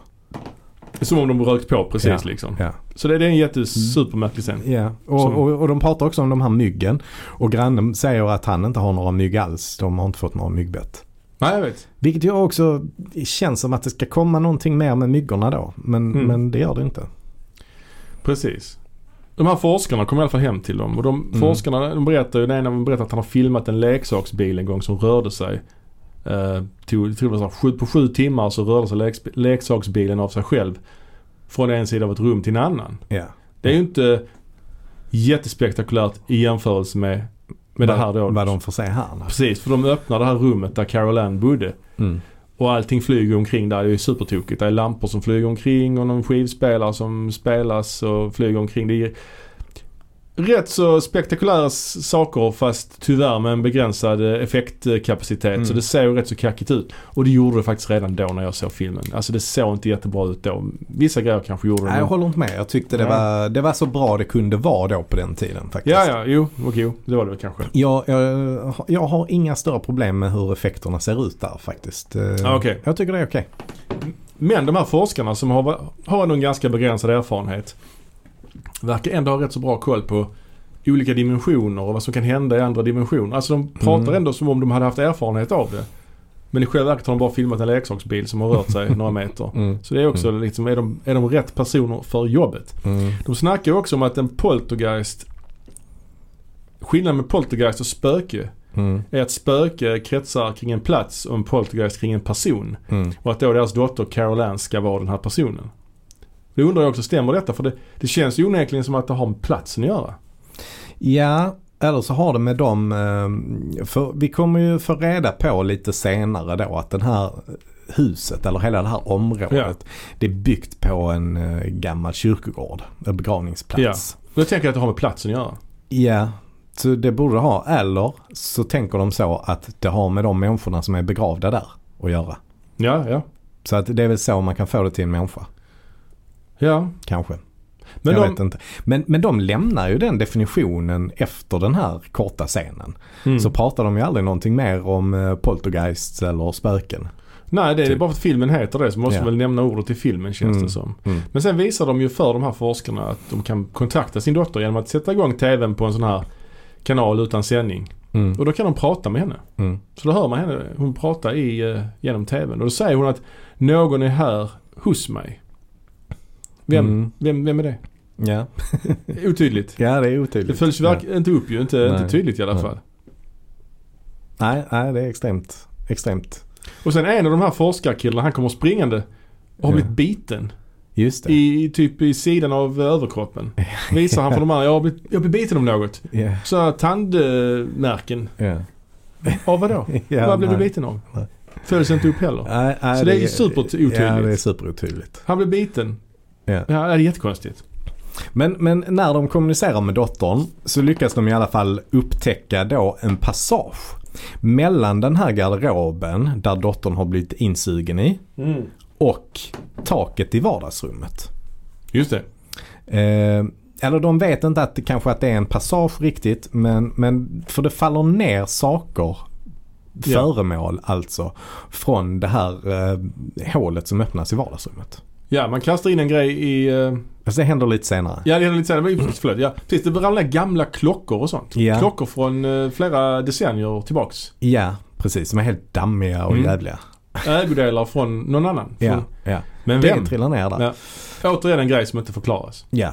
Som om de rökt på precis Ja. liksom. Ja. Så det, det är en jättesupermärklig scen. Ja, och, Som- och, och de pratar också om de här myggen. Och grannen säger att han inte har några mygg alls. De har inte fått några myggbett. Nej jag vet. Vilket ju också känns som att det ska komma någonting mer med myggorna då. Men, Mm. men det gör det inte. Precis. De här forskarna kommer i alla fall hem till dem och de Mm. forskarna de berättar ju, den ena berättar att han har filmat en leksaksbil en gång som rörde sig. Eh, tog, det var sju, på sju timmar så rörde sig leks, leksaksbilen av sig själv. Från en sida av ett rum till en annan. Ja. Det är ju inte jättespektakulärt i jämförelse med Med vad, det här då. vad de får se här. Precis, för de öppnar det här rummet där Carol Ann bodde. Mm. Och allting flyger omkring där. Det är supertokigt. Det är lampor som flyger omkring och någon skivspelare som spelas och flyger omkring. Det är rätt så spektakulära saker fast tyvärr med en begränsad eh, effektkapacitet. Mm. Så det ser ju rätt så kackigt ut. Och det gjorde det faktiskt redan då när jag såg filmen. Alltså det såg inte jättebra ut då. Vissa grejer kanske gjorde det. Nej, jag håller inte med. Jag tyckte det Nej. var, det var så bra det kunde vara då på den tiden faktiskt. Ja, ja, jo, okej, jo, det var det väl kanske. Jag, jag, jag har inga större problem med hur effekterna ser ut där faktiskt. Eh, Ah, okej. Jag tycker det är okej. Men de här forskarna som har, har en ganska begränsad erfarenhet verkar ändå ha rätt så bra koll på olika dimensioner och vad som kan hända i andra dimensioner. Alltså de pratar Mm. ändå som om de hade haft erfarenhet av det. Men i själva verket har de bara filmat en leksaksbil som har rört sig några meter. Mm. Så det är också liksom, är de, är de rätt personer för jobbet? Mm. De snackar ju också om att en poltergeist Skillnaden med poltergeist och spöke Mm. är att spöke kretsar kring en plats och en poltergeist kring en person. Mm. Och att då deras dotter Carol Ann ska vara den här personen. Det undrar jag också, stämmer detta? För det, det känns ju onekligen som att det har med platsen att göra. Ja, eller så har det med dem, eh, för vi kommer ju få reda på lite senare då att den här huset eller hela det här området det är byggt på en eh, gammal kyrkogård, en begravningsplats. Och jag tänker att det har med platsen att göra. Ja, så det borde det ha. Eller så tänker de så att det har med de människorna som är begravda där att göra. Ja, ja. Så att det är väl så man kan få det till en människa. Ja. Kanske. Men jag de, vet inte. Men, men de lämnar ju den definitionen efter den här korta scenen. mm. Så pratar de ju aldrig någonting mer om eh, poltergeists eller spöken. Nej, det är typ. bara för att filmen heter det så måste man väl nämna ordet i filmen känns Mm. det som. Mm. Men sen visar de ju för de här forskarna att de kan kontakta sin dotter genom att sätta igång TVn på en sån här kanal utan sändning. Mm. Och då kan de prata med henne. Mm. Så då hör man henne, hon pratar i, eh, genom TVn. Och då säger hon att någon är här hos mig. Vem, Mm. vem, vem är det? Ja. Otydligt. ja, det är Det otydligt. följs verk- inte upp ju, inte, inte tydligt i alla Nej. fall. Nej, nej, det är extremt, extremt. Och sen en av de här forskarkillarna, han kommer springande och har Ja. blivit biten. Just det. I, typ i sidan av överkroppen. Visar han för de andra, jag har blivit, jag har blivit biten av något. Ja. Så här tandmärken. Ja. Av vadå? Ja, Vad blev du biten av? Nej. Följs inte upp heller. Nej, nej, Så det är ju superotydligt. Ja, det är superotydligt. Han blev biten. Ja. Ja, det är jättekonstigt. Men, men när de kommunicerar med dottern så lyckas de i alla fall upptäcka då en passage mellan den här garderoben där dottern har blivit insugen i och taket i vardagsrummet. Just det. Eh, eller de vet inte att det kanske att det är en passage riktigt men, men för det faller ner saker, Ja. föremål alltså, från det här eh, hålet som öppnas i vardagsrummet. Ja, man kastar in en grej i... eh, Alltså det händer lite senare. Ja, det är lite senare. men- Förlåt. Ja, precis. Det ramlar ner gamla klockor och sånt. Ja. Klockor från eh, flera decennier tillbaks. Ja, precis. De är helt dammiga och Mm. jävliga. Ägodelar från någon annan. Ja, Från, ja. men Det vem? trillar ner där. Ja. Återigen en grej som inte förklaras. Ja.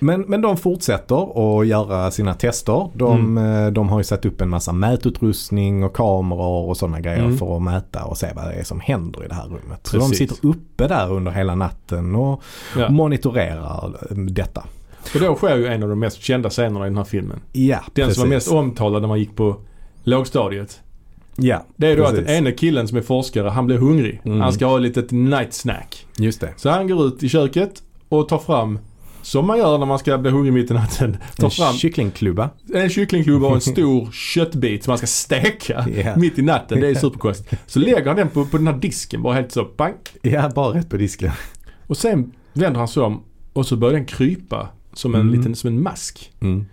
Men, men de fortsätter att göra sina tester. De, Mm. eh, de har ju satt upp en massa mätutrustning och kameror och sådana grejer Mm. för att mäta och se vad det är som händer i det här rummet. Så de Precis. sitter uppe där under hela natten och Ja. monitorerar eh, detta. Och då sker ju en av de mest kända scenerna i den här filmen. Ja, Den precis. som var mest omtalad när man gick på lågstadiet. Ja, Det är då att Precis. den ene killen som är forskare, han blir hungrig. Mm. Han ska ha ett litet night snack. just det. Så han går ut i köket och tar fram, som man gör när man ska bli hungrig mitt i natten, tar En fram kycklingklubba. en kycklingklubba och en stor köttbit som man ska steka Ja. mitt i natten. Det är superkonstigt. Så lägger han den på, på den här disken bara helt så, bang. Ja, bara rätt på disken. Och sen vänder han sig om och så börjar den krypa som en Mm. liten, som en mask. Mm.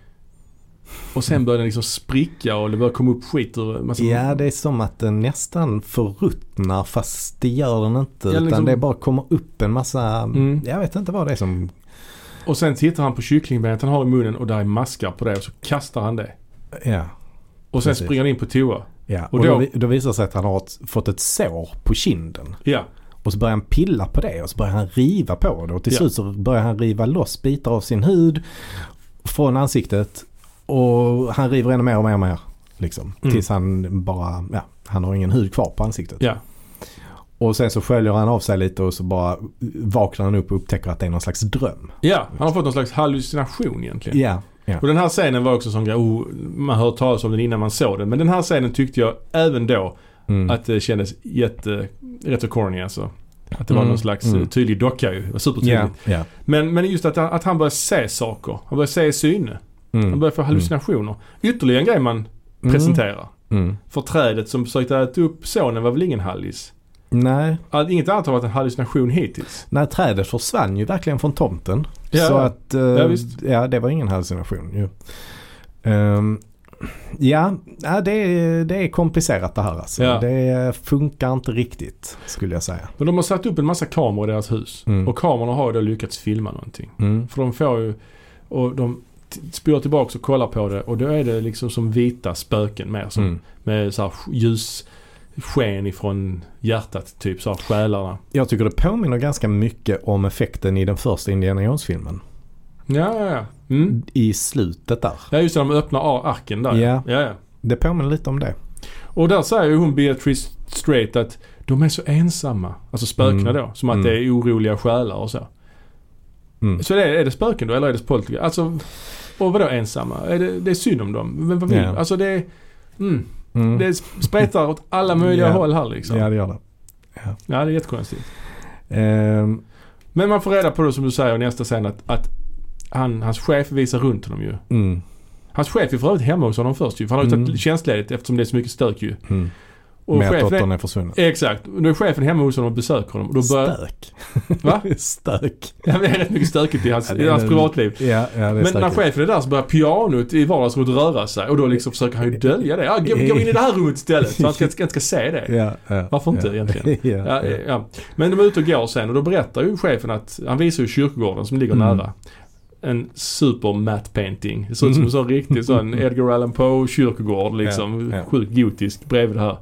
Och sen börjar den liksom spricka och det börjar komma upp skit ur massa... Ja, det är som att den nästan förruttnar fast det gör den inte. Ja, utan liksom- det bara kommer upp en massa, Mm. jag vet inte vad det är som, Och sen tittar han på kycklingbenet han har i munnen och där är maskar på det och så kastar han det. ja. Och sen Precis. springer han in på toa. ja. Och Och, då- då, då visar det sig att han har ett, fått ett sår på kinden. Ja. Och så börjar han pilla på det och så börjar han riva på det. Och till Ja. slut så börjar han riva loss bitar av sin hud från ansiktet. Och han river ännu mer och mer och mer. Liksom. Mm. Tills han bara, ja, han har ingen hud kvar på ansiktet. Ja. Och sen så sköljer han av sig lite och så bara vaknar han upp och upptäcker att det är någon slags dröm. Ja, han har fått någon slags hallucination egentligen. Ja, Ja. Och den här scenen var också sån grej, oh, man hör talas om den innan man såg den. Men den här scenen tyckte jag även då Mm. att det kändes jätte, rätt så corny alltså. Att det var Mm, någon slags mm. eh, tydlig docka ju. Det var supertydligt. Ja, ja. Men, men just att, han- att han börjar se saker. Han börjar se syne. Mm. Han börjar få hallucinationer. Ytterligare en grej man Mm. presenterar. Mm. För trädet som försökte äta upp sonen var väl ingen hallis? Nej, All- Inget annat har varit en hallucination hittills. nej, trädet försvann ju verkligen från tomten. Ja, så att, eh, Ja, visst. ja det var ingen hallucination ju. Ehm, ja, det, är, det är komplicerat det här alltså. Ja. Det funkar inte riktigt skulle jag säga. Men de har satt upp en massa kameror i deras hus. Mm. Och kamerorna har ju då lyckats filma någonting. Mm. För de får ju, och de spolar tillbaka och kollar på det och då är det liksom som vita spöken mer som Mm. med så här ljus sken ifrån hjärtat typ så själarna. Jag tycker det påminner ganska mycket om effekten i den första Indiana Jones-filmen. Ja, ja, ja. Mm. I slutet där. Ja just det, de öppnar arken där. Ja. ja, ja. Det påminner lite om det. Och där säger ju hon Beatrice Straight att de är så ensamma. Alltså spökena Mm. då. Som att Mm. det är oroliga själar och så. Mm. Så det är, är det spöken då eller är det poltergeist? Alltså, och vadå ensamma? Är det, det är synd om dem. Men vad vill Ja. Alltså det är, mm, det spretar åt alla möjliga Ja. håll här liksom. Ja, det gör det. Ja, det är jättekonstigt. Ehm, Men man får reda på det som du säger i nästa scen att, att han, hans chef visar runt honom ju. mm. Hans chef är för övrigt hemma hos honom först ju. För han har ju Mm. tagit tjänstledigt eftersom det är så mycket stök ju. Mm. Och Med att chefen dottern är försvunnen. Exakt. Då är chefen hemma hos honom och besöker honom. Och då börjar, Stök. Va? Stök. Ja, det är rätt mycket stökigt i hans, Ja, i hans en- privatliv. Ja, ja det är Men när stökigt. chefen är där så börjar pianot i vardagsrummet röra sig och då liksom försöker han ju dölja det. Ja, gå, gå in i det här rummet istället så han ska, ska, ska se det. Ja, ja, Varför inte ja. egentligen? ja. ja. Men de är ute och går sen och då berättar ju chefen att, han visar ju kyrkogården som ligger Mm. nära. En super matte painting. Det ser ut som en sån riktig sån Edgar Allan Poe kyrkogård liksom. Ja, ja. Sjukt gotisk bredvid det här.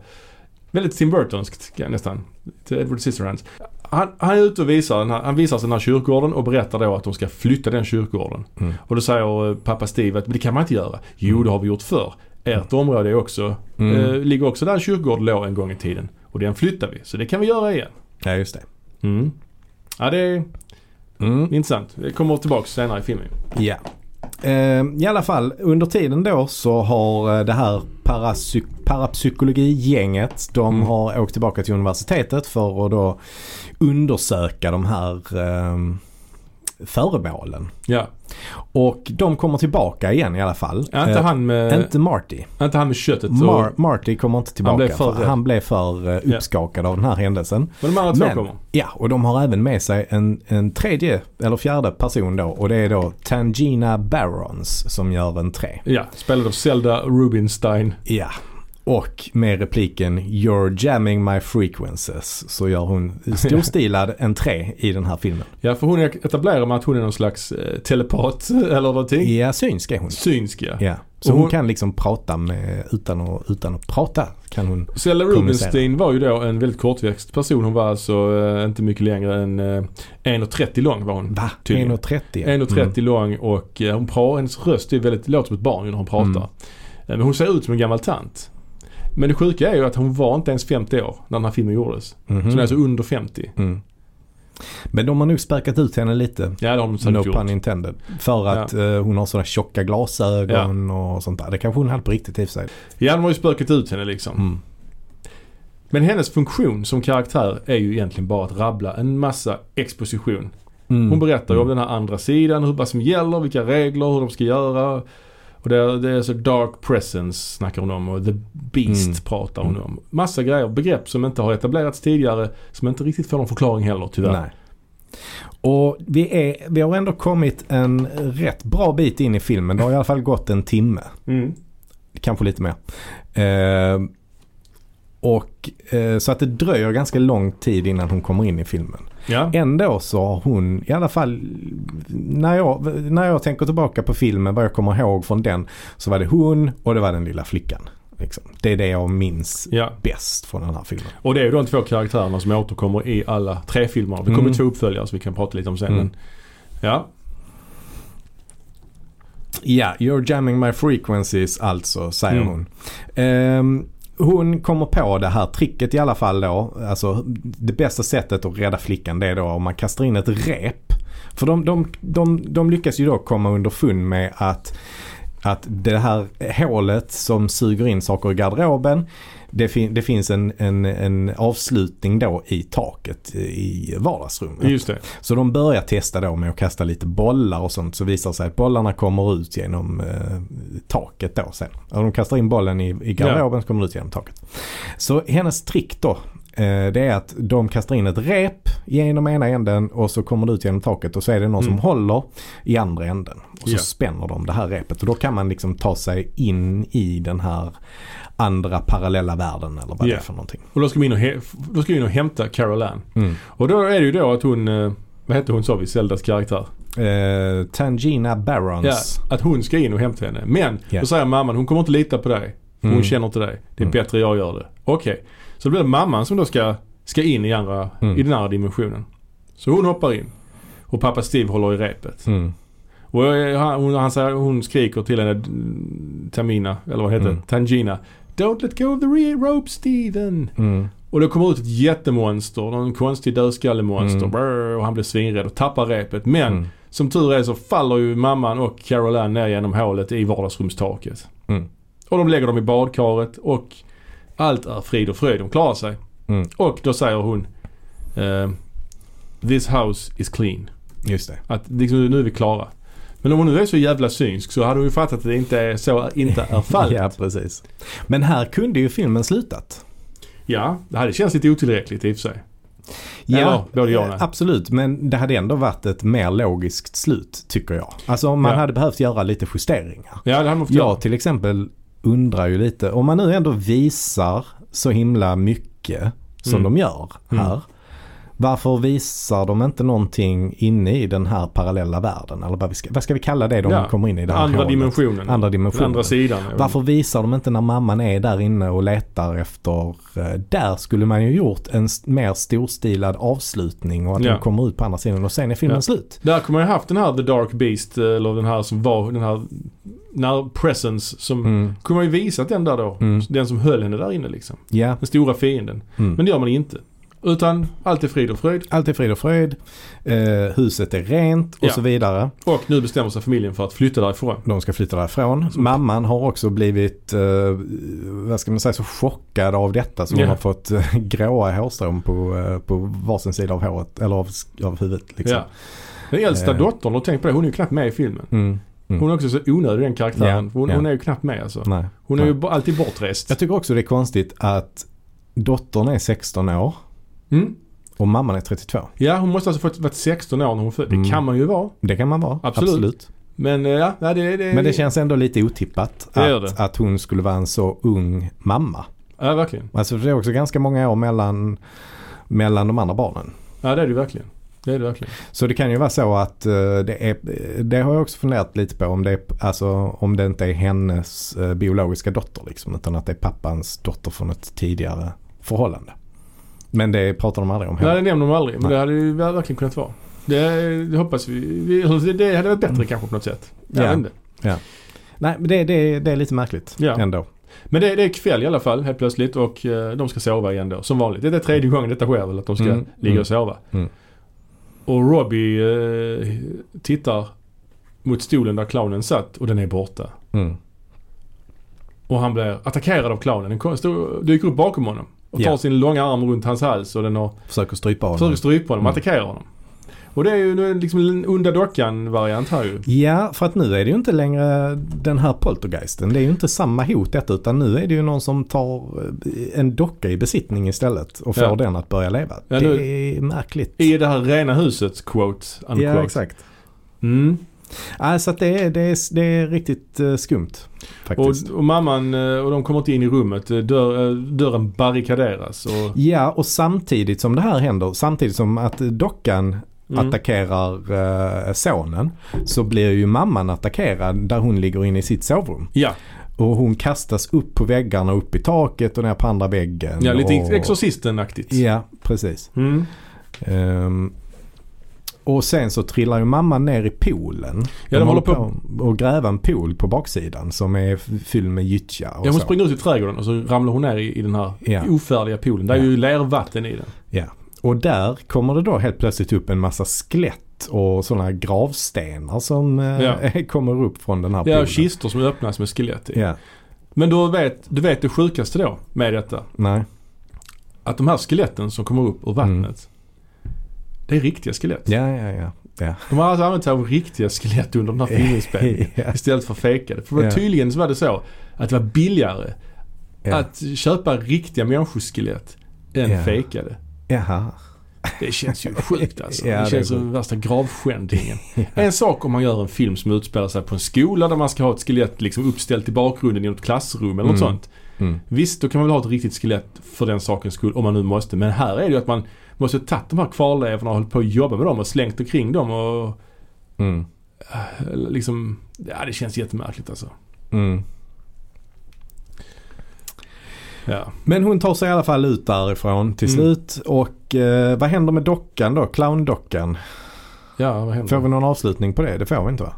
Väldigt Tim Burtonskt nästan. Till Edward Scissorhands. Han, han är ute och visar den här, han visar den här kyrkogården och berättar då att de ska flytta den kyrkogården. Mm. Och då säger eh, pappa Steve att det kan man inte göra. Jo, det har vi gjort förr. Ert område är också, Mm. eh, ligger också där en kyrkogård låg en gång i tiden. Och den flyttar vi. Så det kan vi göra igen. ja, just det. Mm. Ja, det är Mm. intressant. Det kommer tillbaka senare i filmen. Ja. Eh, I alla fall under tiden då så har eh, det här parapsy- parapsykologigänget de Mm. har åkt tillbaka till universitetet för att då undersöka de här eh, föremålen. Ja. Och de kommer tillbaka igen i alla fall. Ja, inte Eh, han med, inte Marty. inte han med köttet. och- Mar- Marty kommer inte tillbaka. blev för för han blev för eh, Ja. uppskakad av den här händelsen. Men de andra två kommer. Ja, och de har även med sig en, en tredje eller fjärde person då och det är då Tangina Barons som gör en tre. Ja, spelad av Zelda Rubinstein. Ja. Och med repliken “You're jamming my frequencies” så gör hon storstilad en tre i den här filmen. Ja, för hon etablerar med att hon är någon slags eh, telepat eller någonting. Ja, synsk är hon. Synsk ja. Ja. Så hon hon- kan liksom prata med, utan att, utan att prata kan hon. Kommunicera. Rubinstein var ju då en väldigt kortväxt person. Hon var alltså eh, inte mycket längre än eh, 1,30 lång var hon. Va? Tydligen. 1,30? 1,30 lång och eh, hon pratar, hennes röst är väldigt, låter som ett barn när hon pratar. Mm. Eh, Men hon ser ut som en gammal tant. Men det sjuka är ju att hon var inte ens 50 år när den här filmen gjordes. Mhm. Så hon är alltså under 50. Mm. Men de har nog späkat ut henne lite. Ja har de säkert No gjort. pun intended. För att eh, hon har sådana tjocka glasögon och sånt där. Det kanske hon hade på riktigt i och för sig. Ja de har ju spökat ut henne liksom. Mm. Men hennes funktion som karaktär är ju egentligen bara att rabbla en massa exposition. Mm. Hon berättar ju om Mm. den här andra sidan, hur, vad som gäller, vilka regler, hur de ska göra. Och det det är så dark presence snackar hon om och the beast Mm. pratar hon Mm. om. Massa grejer, begrepp som inte har etablerats tidigare, som inte riktigt får någon förklaring heller tyvärr. Nej. Och vi, är, vi har ändå kommit en rätt bra bit in i filmen. Det har i alla fall gått en timme. Mm. Kanske lite mer. Eh, och eh, så att det dröjer ganska lång tid innan hon kommer in i filmen. Ja. Ändå så har hon i alla fall när jag, när jag tänker tillbaka på filmen vad jag kommer ihåg från den så var det hon och det var den lilla flickan. Liksom. Det är det jag minns ja. bäst från den här filmen. Och det är ju de två karaktärerna som återkommer i alla tre filmer. Det kommer Mm. två uppföljare som vi kan prata lite om sen. Mm. Ja. Ja, you're jamming my frequencies alltså, säger Mm. hon. Ehm, hon kommer på det här tricket i alla fall då. Alltså det bästa sättet att rädda flickan det är då om man kastar in ett rep För de, de, de, de lyckas ju då komma underfund med att, att det här hålet som suger in saker i garderoben det, fin det finns en, en, en avslutning då i taket i vardagsrummet. Just det. Så de börjar testa då med att kasta lite bollar och sånt så visar det sig att bollarna kommer ut genom eh, taket då sen. Och de kastar in bollen i, i garderoben så kommer den ut genom taket. Så hennes trick då eh, det är att de kastar in ett rep genom ena änden och så kommer det ut genom taket och så är det någon Mm. som håller i andra änden. Och så Ja. spänner de det här repet och då kan man liksom ta sig in i den här andra parallella världen eller vad det Ja. är för någonting. Och då ska vi in och, då ska vi in och hämta Carol Ann. Mm. Och då är det ju då att hon, eh, vad hette hon sa vi, Zeldas karaktär? Eh, Tangina Barons. Ja, att hon ska in och hämta henne. Men Ja. då säger mamman, hon kommer inte lita på dig. För Mm. Hon känner inte dig. Det är Mm. bättre jag gör det. Okej. Så då blir det mamman som då ska, ska in i, andra, Mm. i den andra dimensionen. Så hon hoppar in. Och pappa Steve håller i repet. Mm. Och eh, han, hon, han säger, hon skriker till henne, Tamina, eller vad heter Mm. det? Tangina. Don't let go of the rope Steven. Mm. Och det kommer ut ett jättemonster, någon konstig dödskallemonster. Mm. Och han blir svinrädd och tappar repet. Men Mm. som tur är så faller ju mamman och Carol Ann ner genom hålet i vardagsrumstaket. Mm. Och de lägger dem i badkaret och allt är frid och fröjd. De klarar sig. Mm. Och då säger hon eh, This house is clean. Just det. Att liksom, nu är vi klara. Men om hon nu är så jävla synsk så hade hon ju fattat att det inte är så inte är fallet. Ja, precis. Men här kunde ju filmen slutat. Ja, det hade känts lite otillräckligt i och för sig. Eller, ja nej. eh, absolut. Men det hade ändå varit ett mer logiskt slut, tycker jag. Alltså man Ja. hade behövt göra lite justeringar. Ja, det hade man. Jag till exempel undrar ju lite, om man nu ändå visar så himla mycket som Mm. de gör här. Mm. Varför visar de inte någonting inne i den här parallella världen? Eller vad, vi ska, vad ska vi kalla det de Ja, kommer in i det här Andra hålet? dimensionen. Andra dimensionen. andra sidan. Varför visar de inte när mamman är där inne och letar efter, eh, där skulle man ju gjort en mer storstilad avslutning och att Ja. de kommer ut på andra sidan och sen är filmen Ja. slut. Där kommer jag haft den här The Dark Beast eh, eller den här som var den här när Presence som Mm. kunde man ju visat den där då. Mm. Den som höll henne där inne liksom. Ja, Den stora fienden. mm. Men det gör man inte. Utan allt är frid och fröjd. allt är frid och fröjd, eh, huset är rent och Ja. så vidare. Och nu bestämmer sig familjen för att flytta därifrån. De ska flytta därifrån. Mamman har också blivit, eh, vad ska man säga, så chockad av detta så hon har fått eh, gråa hårstrån på, eh, på varsin sida av håret, eller av, av huvudet. Liksom. Ja. Den äldsta Eh. dottern, och tänk på det, hon är ju knappt med i filmen. Mm. Mm. Hon är också så onödig den karaktären. Ja, Hon, ja. hon är ju knappt med alltså. Nej. Hon är Nej. ju alltid bortrest. Jag tycker också det är konstigt att dottern är 16 år Mm. och mamman är 32. Ja, hon måste alltså fått varit 16 år när hon föddes. Mm. Det kan man ju vara. Det kan man vara, Absolut. absolut. Men eh, ja, det, det, Men det känns ändå lite otippat att, att hon skulle vara en så ung mamma. Ja, verkligen. Alltså det är också ganska många år mellan, mellan de andra barnen. Ja, det är det verkligen. Det är det verkligen. Så det kan ju vara så att eh, det är, det har jag också funderat lite på om det, är, alltså, om det inte är hennes eh, biologiska dotter liksom. Utan att det är pappans dotter från ett tidigare förhållande. Men det pratar de aldrig om Nej, heller. det nämner de aldrig. Men Nej. det hade ju verkligen kunnat vara. Det, det hoppas vi. vi. Det, hade varit bättre Mm. kanske på något sätt. Jag Ja. inte. Nej men det, det, det är lite märkligt Ja. ändå. Men det, det är kväll i alla fall helt plötsligt och eh, de ska sova igen då. Som vanligt. Det är tredje gången detta sker väl att de ska Mm, ligga mm, och sova. mm. Och Robbie eh, tittar mot stolen där clownen satt och den är borta. Mm. Och han blir attackerad av clownen. Den dyker upp bakom honom. Och tar Ja. sin långa arm runt hans hals och den har Försöker strypa honom. försöker strypa honom Mm. attackerar honom. Och det är ju liksom en onda dockan-variant här ju. Ja, för att nu är det ju inte längre den här poltergeisten. Det är ju inte samma hot detta utan nu är det ju någon som tar eh, en docka i besittning istället och får Ja. den att börja leva. Ja, det nu- är märkligt. I det här rena huset, quote, unquote. Ja, exakt. Mm. Alltså att det är, det är, det är riktigt eh, skumt faktiskt. Och, och mamman eh, och de kommer inte in i rummet. Eh, Dörr, eh, dörren barrikaderas. Och, Ja, och samtidigt som det här händer, samtidigt som att dockan mm. attackerar sonen så blir ju mamman attackerad där hon ligger inne i sitt sovrum. Ja, Och hon kastas upp på väggarna, upp i taket och ner på andra väggen. ja lite och, Exorcisten-aktigt. Ja, precis. Mm. Ehm, och sen så trillar ju mamman ner i poolen. Ja, de håller på- att gräva en pool på baksidan som är fylld med gyttja Ja, hon så. springer ut i trädgården och så ramlar hon ner i, i den här Ja. ofärdiga poolen. Det är Ja. ju lervatten i den. Ja. Och där kommer det då helt plötsligt upp en massa skelett och sådana gravstenar som eh, Ja. kommer upp från den här poolen. kistor som öppnas med skelett i. Ja, Men du vet, du vet det sjukaste då med detta? nej. Att de här skeletten som kommer upp ur vattnet. Det är riktiga skelett. Ja, ja, ja. ja. De har alltså använt sig av riktiga skelett under den här filminspelningen. ja. Istället för fejkade. För Ja. tydligen så var det så att det var billigare Ja. att köpa riktiga människoskelett än Ja. fejkade. Jaha. Det känns ju sjukt alltså. Ja, det känns som värsta gravskändningen. En sak om man gör en film som utspelar sig på en skola där man ska ha ett skelett liksom uppställt i bakgrunden i något klassrum eller något Mm. sånt. Mm. Visst, då kan man väl ha ett riktigt skelett för den sakens skull om man nu måste. Men här är det ju att man måste tagit de här kvarlevorna och hållit på att jobba med dem och slängt omkring dem och Mm. eh, liksom, ja det känns jättemärkligt alltså. Mm. Ja. Men hon tar sig i alla fall ut därifrån till Mm. slut. Och eh, vad händer med dockan då? Clowndockan? Ja, vad händer? Får vi någon avslutning på det? Det får vi inte va?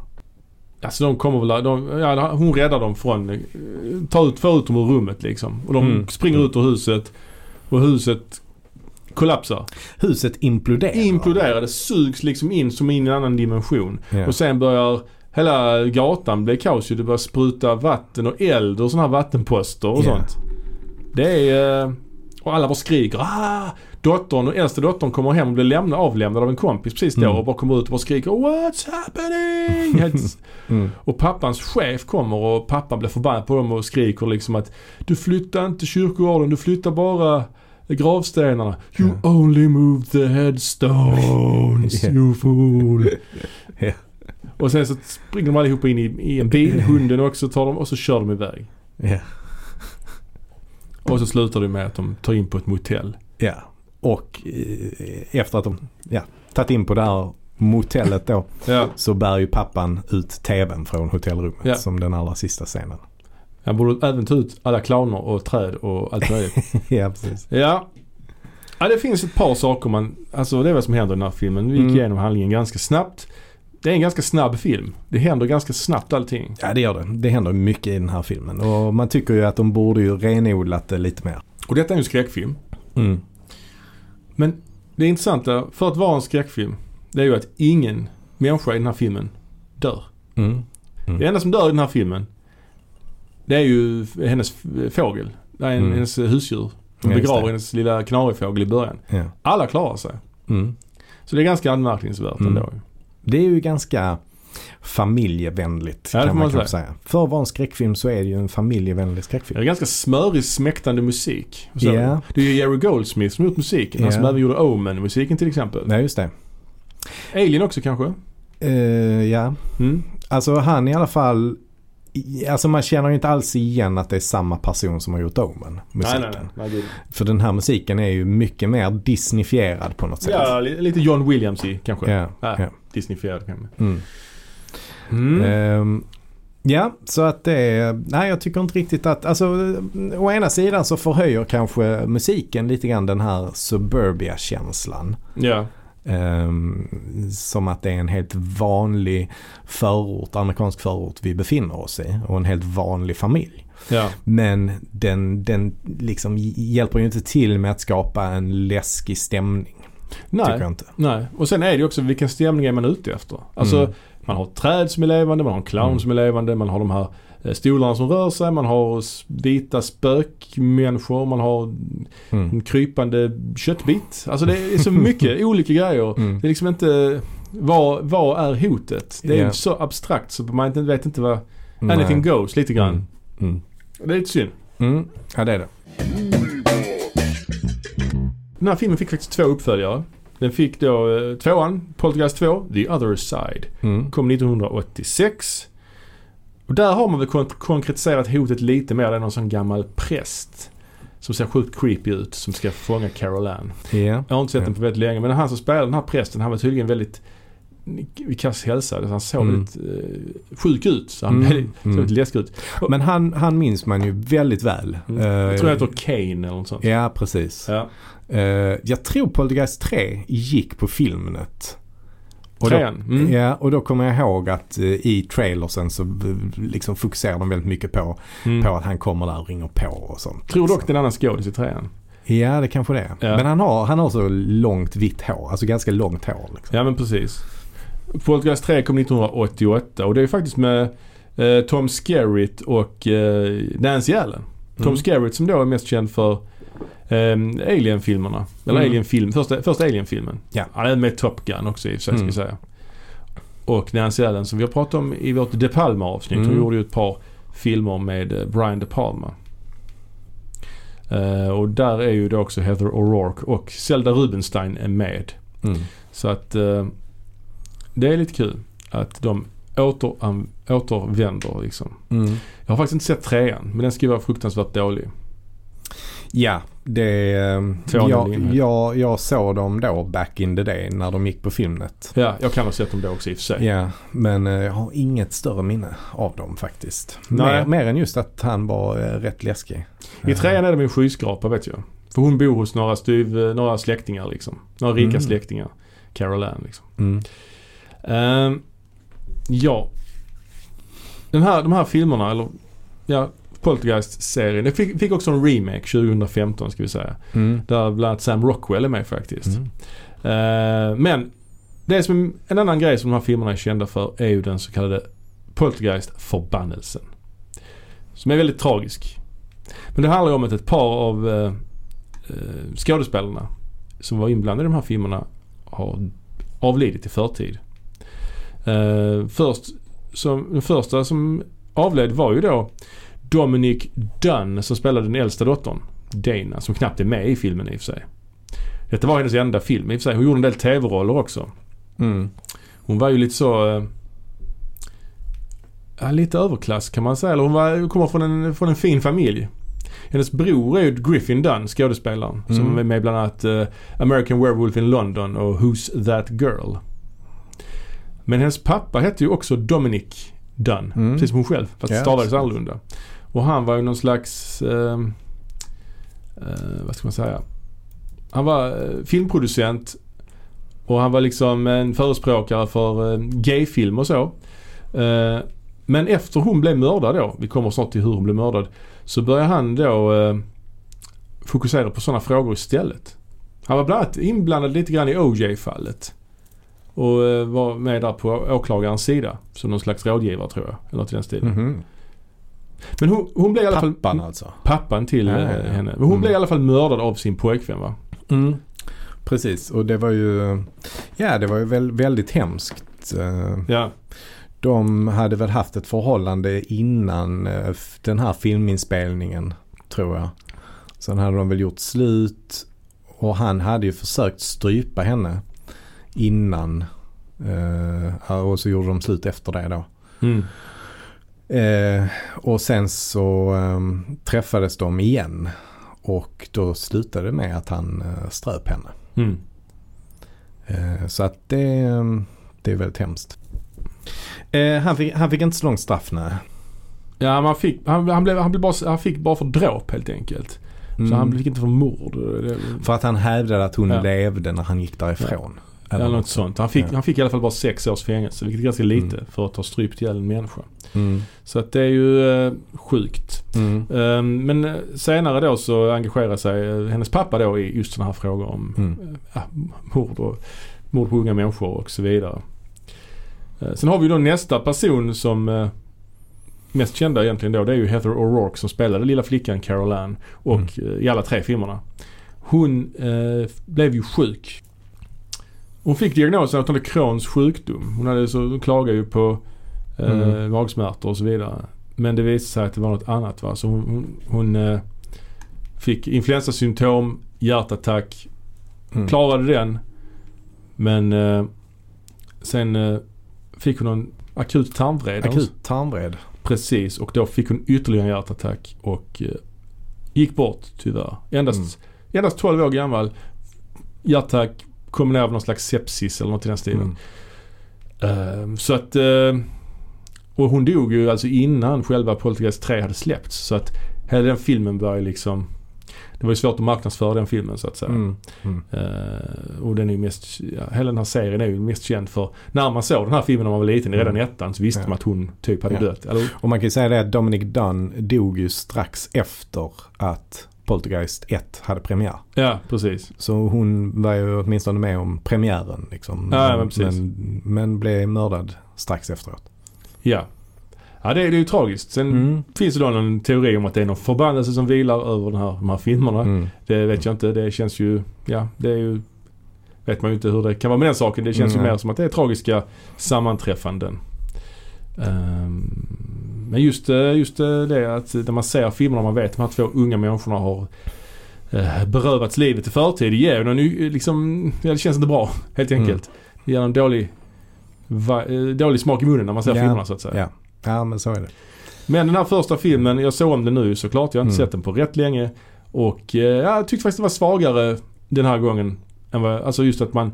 Alltså de kommer väl, de, ja, hon räddar dem från, eh, tar ut, för ut dem ur rummet liksom. Och de Mm. springer ut ur huset och huset kollapsar. Huset imploderar. Imploderar, det sugs liksom in som in i en annan dimension. Ja. Och sen börjar hela gatan bli kaos ju. Det börjar spruta vatten och eld och sådana här vattenposter och Ja. sånt. Det är... eh, Och alla bara skriker ah! Dottern och äldsta dottern kommer hem och blir lämna, avlämnad av en kompis precis då Mm. och bara kommer ut och bara skriker What's happening? Helt Mm. och pappans chef kommer och pappan blir förbannad på dem och skriker liksom att Du flyttar inte kyrkogården, du flyttar bara gravstenarna. You Ja. only move the headstones, Ja. you fool. Ja. Och sen så springer de allihopa in i, i en bil, hunden också tar dem och så kör de iväg. Ja. Och så slutar det med att de tar in på ett motell. ja. Och eh, efter att de ja, tagit in på det här motellet då Ja. så bär ju pappan ut tvn från hotellrummet Ja. som den allra sista scenen. Han borde även ta ut alla clowner och träd och allt möjligt. ja, precis. Ja. Ja, det finns ett par saker man, alltså det är vad som händer i den här filmen. Vi gick Mm. igenom handlingen ganska snabbt. Det är en ganska snabb film. Det händer ganska snabbt allting. Ja, det gör det. Det händer mycket i den här filmen och man tycker ju att de borde ju renodlat det lite mer. Och detta är ju en skräckfilm. Mm. Men det intressanta för att vara en skräckfilm, det är ju att ingen människa i den här filmen dör. Mm. Det enda som dör i den här filmen, det är ju hennes fågel. Det är en, Mm. hennes husdjur. Hon Ja, begraver det. hennes lilla kanariefågel i början. Ja. Alla klarar sig. Mm. Så det är ganska anmärkningsvärt Mm. ändå. Det är ju ganska familjevänligt Ja, det kan man man kanske säga. För att vara en skräckfilm så är det ju en familjevänlig Det skräckfilm. är ganska smörig, smäktande musik. Så Ja. Det är ju Jerry Goldsmith som har gjort musiken. Han som Ja. även gjorde Omen-musiken till exempel. Nej, just det. Alien också kanske? Eh, ja, Mm. alltså han i alla fall Alltså man känner ju inte alls igen att det är samma person som har gjort Omen musiken. Nej, nej, nej. För den här musiken är ju mycket mer disneyfierad på något sätt. Ja, li- lite John Williams i kanske. Ja, Ja. ja. Disneyfierad kanske. Mm. Mm. Ehm, ja, så att det är, nej jag tycker inte riktigt att, alltså å ena sidan så förhöjer kanske musiken lite grann den här suburbia-känslan. Ja. Ehm, som att det är en helt vanlig förort, amerikansk förort vi befinner oss i och en helt vanlig familj. Ja. Men den, den liksom hjälper ju inte till med att skapa en läskig stämning. Tycker Nej. jag inte. Nej. Och sen är det också vilken stämning är man ute efter. Alltså Mm. man har träd som är levande, man har en clown Mm. som är levande, man har de här stolarna som rör sig, man har vita spökmänniskor, man har Mm. en krypande köttbit. Alltså det är så mycket olika grejer. Mm. Det är liksom inte, vad, vad är hotet? Det är Ja. så abstrakt så man inte, vet inte vad, Nej. anything goes lite grann. Mm. Mm. Det är lite synd. Mm. Ja det är det. Den här filmen fick faktiskt två uppföljare. Den fick då eh, tvåan, Poltergeist 2, The Other Side. Mm. Kom 1986. Och där har man väl kon- konkretiserat hotet lite mer. Det är någon sån gammal präst. Som ser sjukt creepy ut som ska fånga Carol Ann. Ja. Jag har inte sett Ja. den på väldigt länge men han som spelar den här prästen han var tydligen väldigt vid kass hälsa. Han såg Mm. väldigt eh, sjuk ut. Så han Mm. väldigt, såg Mm. läskig ut. Men han, han minns man ju väldigt väl. Mm. Eh, Jag tror han heter Kane eller något sånt. Ja, precis. Ja. Eh, jag tror Poltergeist 3 gick på Filmnet. Och då. Mm. Ja, och då kommer jag ihåg att eh, i trailersen så v- liksom fokuserar de väldigt mycket på, Mm. på att han kommer där och ringer på och sånt. Tror dock det är en annan skådis i trean. Ja det kanske det är. Ja. Men han har, han har så långt vitt hår. Alltså ganska långt hår. Liksom. Ja men precis. Poltergeist 3 kom 1988 och det är faktiskt med eh, Tom Skerritt och eh, Nancy Allen. Tom Mm. Skerritt som då är mest känd för eh, Alien-filmerna. Eller Mm. Alien-film, första, första Alien-filmen. Ja. Han är med Top Gun också i och för sig ska Mm. vi säga. Och Nancy Allen som vi har pratat om i vårt De Palma-avsnitt. Hon Mm. gjorde ju ett par filmer med eh, Brian De Palma. Eh, och där är ju då också Heather O'Rourke och Zelda Rubinstein är med. Mm. Så att eh, det är lite kul att de åter, återvänder liksom. Mm. Jag har faktiskt inte sett trean men den ska ju vara fruktansvärt dålig. Ja, det... eh, Två jag, jag, jag såg dem då back in the day när de gick på Filmnet. Ja, jag kan ha sett dem då också i och för sig. Ja, men eh, jag har inget större minne av dem faktiskt. Mer, mer än just att han var eh, rätt läskig. I trean är det med en skyskrapa vet jag. För hon bor hos några, styv, eh, några släktingar liksom. Några rika Mm. släktingar. Carol Ann liksom. Mm. Ehm, ja. Den här, de här filmerna, eller ja, Poltergeist-serien. Det fick, fick också en remake 2015 ska vi säga. Mm. Där bland annat Sam Rockwell är med faktiskt. Mm. Eh, men det som en annan grej som de här filmerna är kända för är ju den så kallade Poltergeist-förbannelsen. Som är väldigt tragisk. Men det handlar ju om att ett par av eh, skådespelarna som var inblandade i de här filmerna har avlidit i förtid. Först, som, den första som avled var ju då Dominic Dunn som spelade den äldsta dottern. Dana som knappt är med i filmen i och för sig. Detta var hennes enda film i och för sig. Hon gjorde en del tv-roller också. Mm. Hon var ju lite så... eh, Ja, lite överklass kan man säga. Eller hon var, kommer från en, från en fin familj. Hennes bror är ju Griffin Dunn, skådespelaren. Som Mm. är med bland annat eh, American Werewolf in London och Who's That Girl. Men hennes pappa hette ju också Dominic Dunn. Mm. Precis som hon själv. Fast det Ja, stavades annorlunda. Och han var ju någon slags... Eh, eh, vad ska man säga? Han var eh, filmproducent och han var liksom en förespråkare för eh, gayfilm och så. Eh, men efter hon blev mördad då, vi kommer snart till hur hon blev mördad, så började han då eh, fokusera på sådana frågor istället. Han var bland annat inblandad lite grann i OJ-fallet. Och eh, var med där på åklagarens sida som någon slags rådgivare tror jag. Eller något i den stilen. Mhm. Men hon, hon blev i alla fall... Pappan alltså. Pappan till Ja, eh, ja, ja. henne. Men hon Mm. blev i alla fall mördad av sin pojkvän va? Mm. Precis och det var ju, ja det var ju väl, väldigt hemskt. Eh, Ja. De hade väl haft ett förhållande innan eh, den här filminspelningen tror jag. Sen hade de väl gjort slut och han hade ju försökt strypa henne innan. och så gjorde de slut efter det då. Mm. Eh, och sen så ehm, träffades de igen. Och då slutade det med att han eh, ströp henne. Mm. Eh, så att det, ehm, det är väldigt hemskt. Eh, han, fick, han fick inte så långt straff nej. Ja, man fick, han, han, blev, han, blev bara, han fick bara för dråp helt enkelt. Mm. Så han fick inte för mord. För att han hävdade att hon Ja. levde när han gick därifrån. Eller något sånt. Han fick, Ja. han fick i alla fall bara sex års fängelse. Vilket är ganska lite Mm. för att ha strypt ihjäl en människa. Mm. Så att det är ju eh, sjukt. Mm. Ehm, men eh, senare då så engagerar sig eh, hennes pappa då i just sådana här frågor om Mm. ja, mord, och, mord på unga människor och så vidare. Eh, sen har vi då nästa person som eh, mest kända egentligen då det är ju Heather O'Rourke som spelade lilla flickan Carol Ann och Mm. i alla tre filmerna. Hon eh, blev ju sjuk. Hon fick diagnosen att hon hade Crohns sjukdom. Hon, hade så, hon klagade ju på eh, Mm. magsmärtor och så vidare. Men det visade sig att det var något annat va. Så hon, hon, hon eh, fick influensasymptom, hjärtattack, Mm. klarade den. Men eh, sen eh, fick hon en akut tarmvred. Akut tarmvred. Precis och då fick hon ytterligare en hjärtattack och eh, gick bort tyvärr. Endast, Mm. endast 12 år gammal. Hjärtattack kombinerat med någon slags sepsis eller något i den stilen. Mm. Eh, så att eh, och hon dog ju alltså innan själva Poltergeist 3 hade släppts. Så att hela den filmen var ju liksom det var ju svårt att marknadsföra den filmen så att säga. Mm. Mm. Eh, och den är ju mest, ja, hela den här serien är ju mest känd för när man såg den här filmen när man var liten, redan i Mm. ettan så visste Ja. man att hon typ hade Ja. dött. Eller, Och man kan ju säga det att Dominic Dunn dog ju strax efter att Poltergeist 1 hade premiär. Ja, precis. Så hon var ju åtminstone med om premiären liksom. Ja, men men, men blev mördad strax efteråt. Ja. Ja, det är, det är ju tragiskt. Sen Mm. finns det då någon teori om att det är någon förbannelse som vilar över den här, de här filmerna. Mm. Det vet jag inte. Det känns ju, ja, det är ju, vet man ju inte hur det kan vara med den saken. Det känns Mm, ju mer som att det är tragiska sammanträffanden. Ehm, men just, eh, just eh, det att när man ser filmerna man vet att de här två unga människorna har eh, berövats livet i förtid. Det ger någon, liksom, ja, det känns inte bra helt Mm. enkelt. Det ger en dålig, va, dålig smak i munnen när man ser Ja, filmerna så att säga. Ja. ja, men så är det. Men den här första filmen, jag såg om den nu såklart. Jag har inte Mm. sett den på rätt länge. Och eh, jag tyckte faktiskt det var svagare den här gången. Än vad, alltså just att man,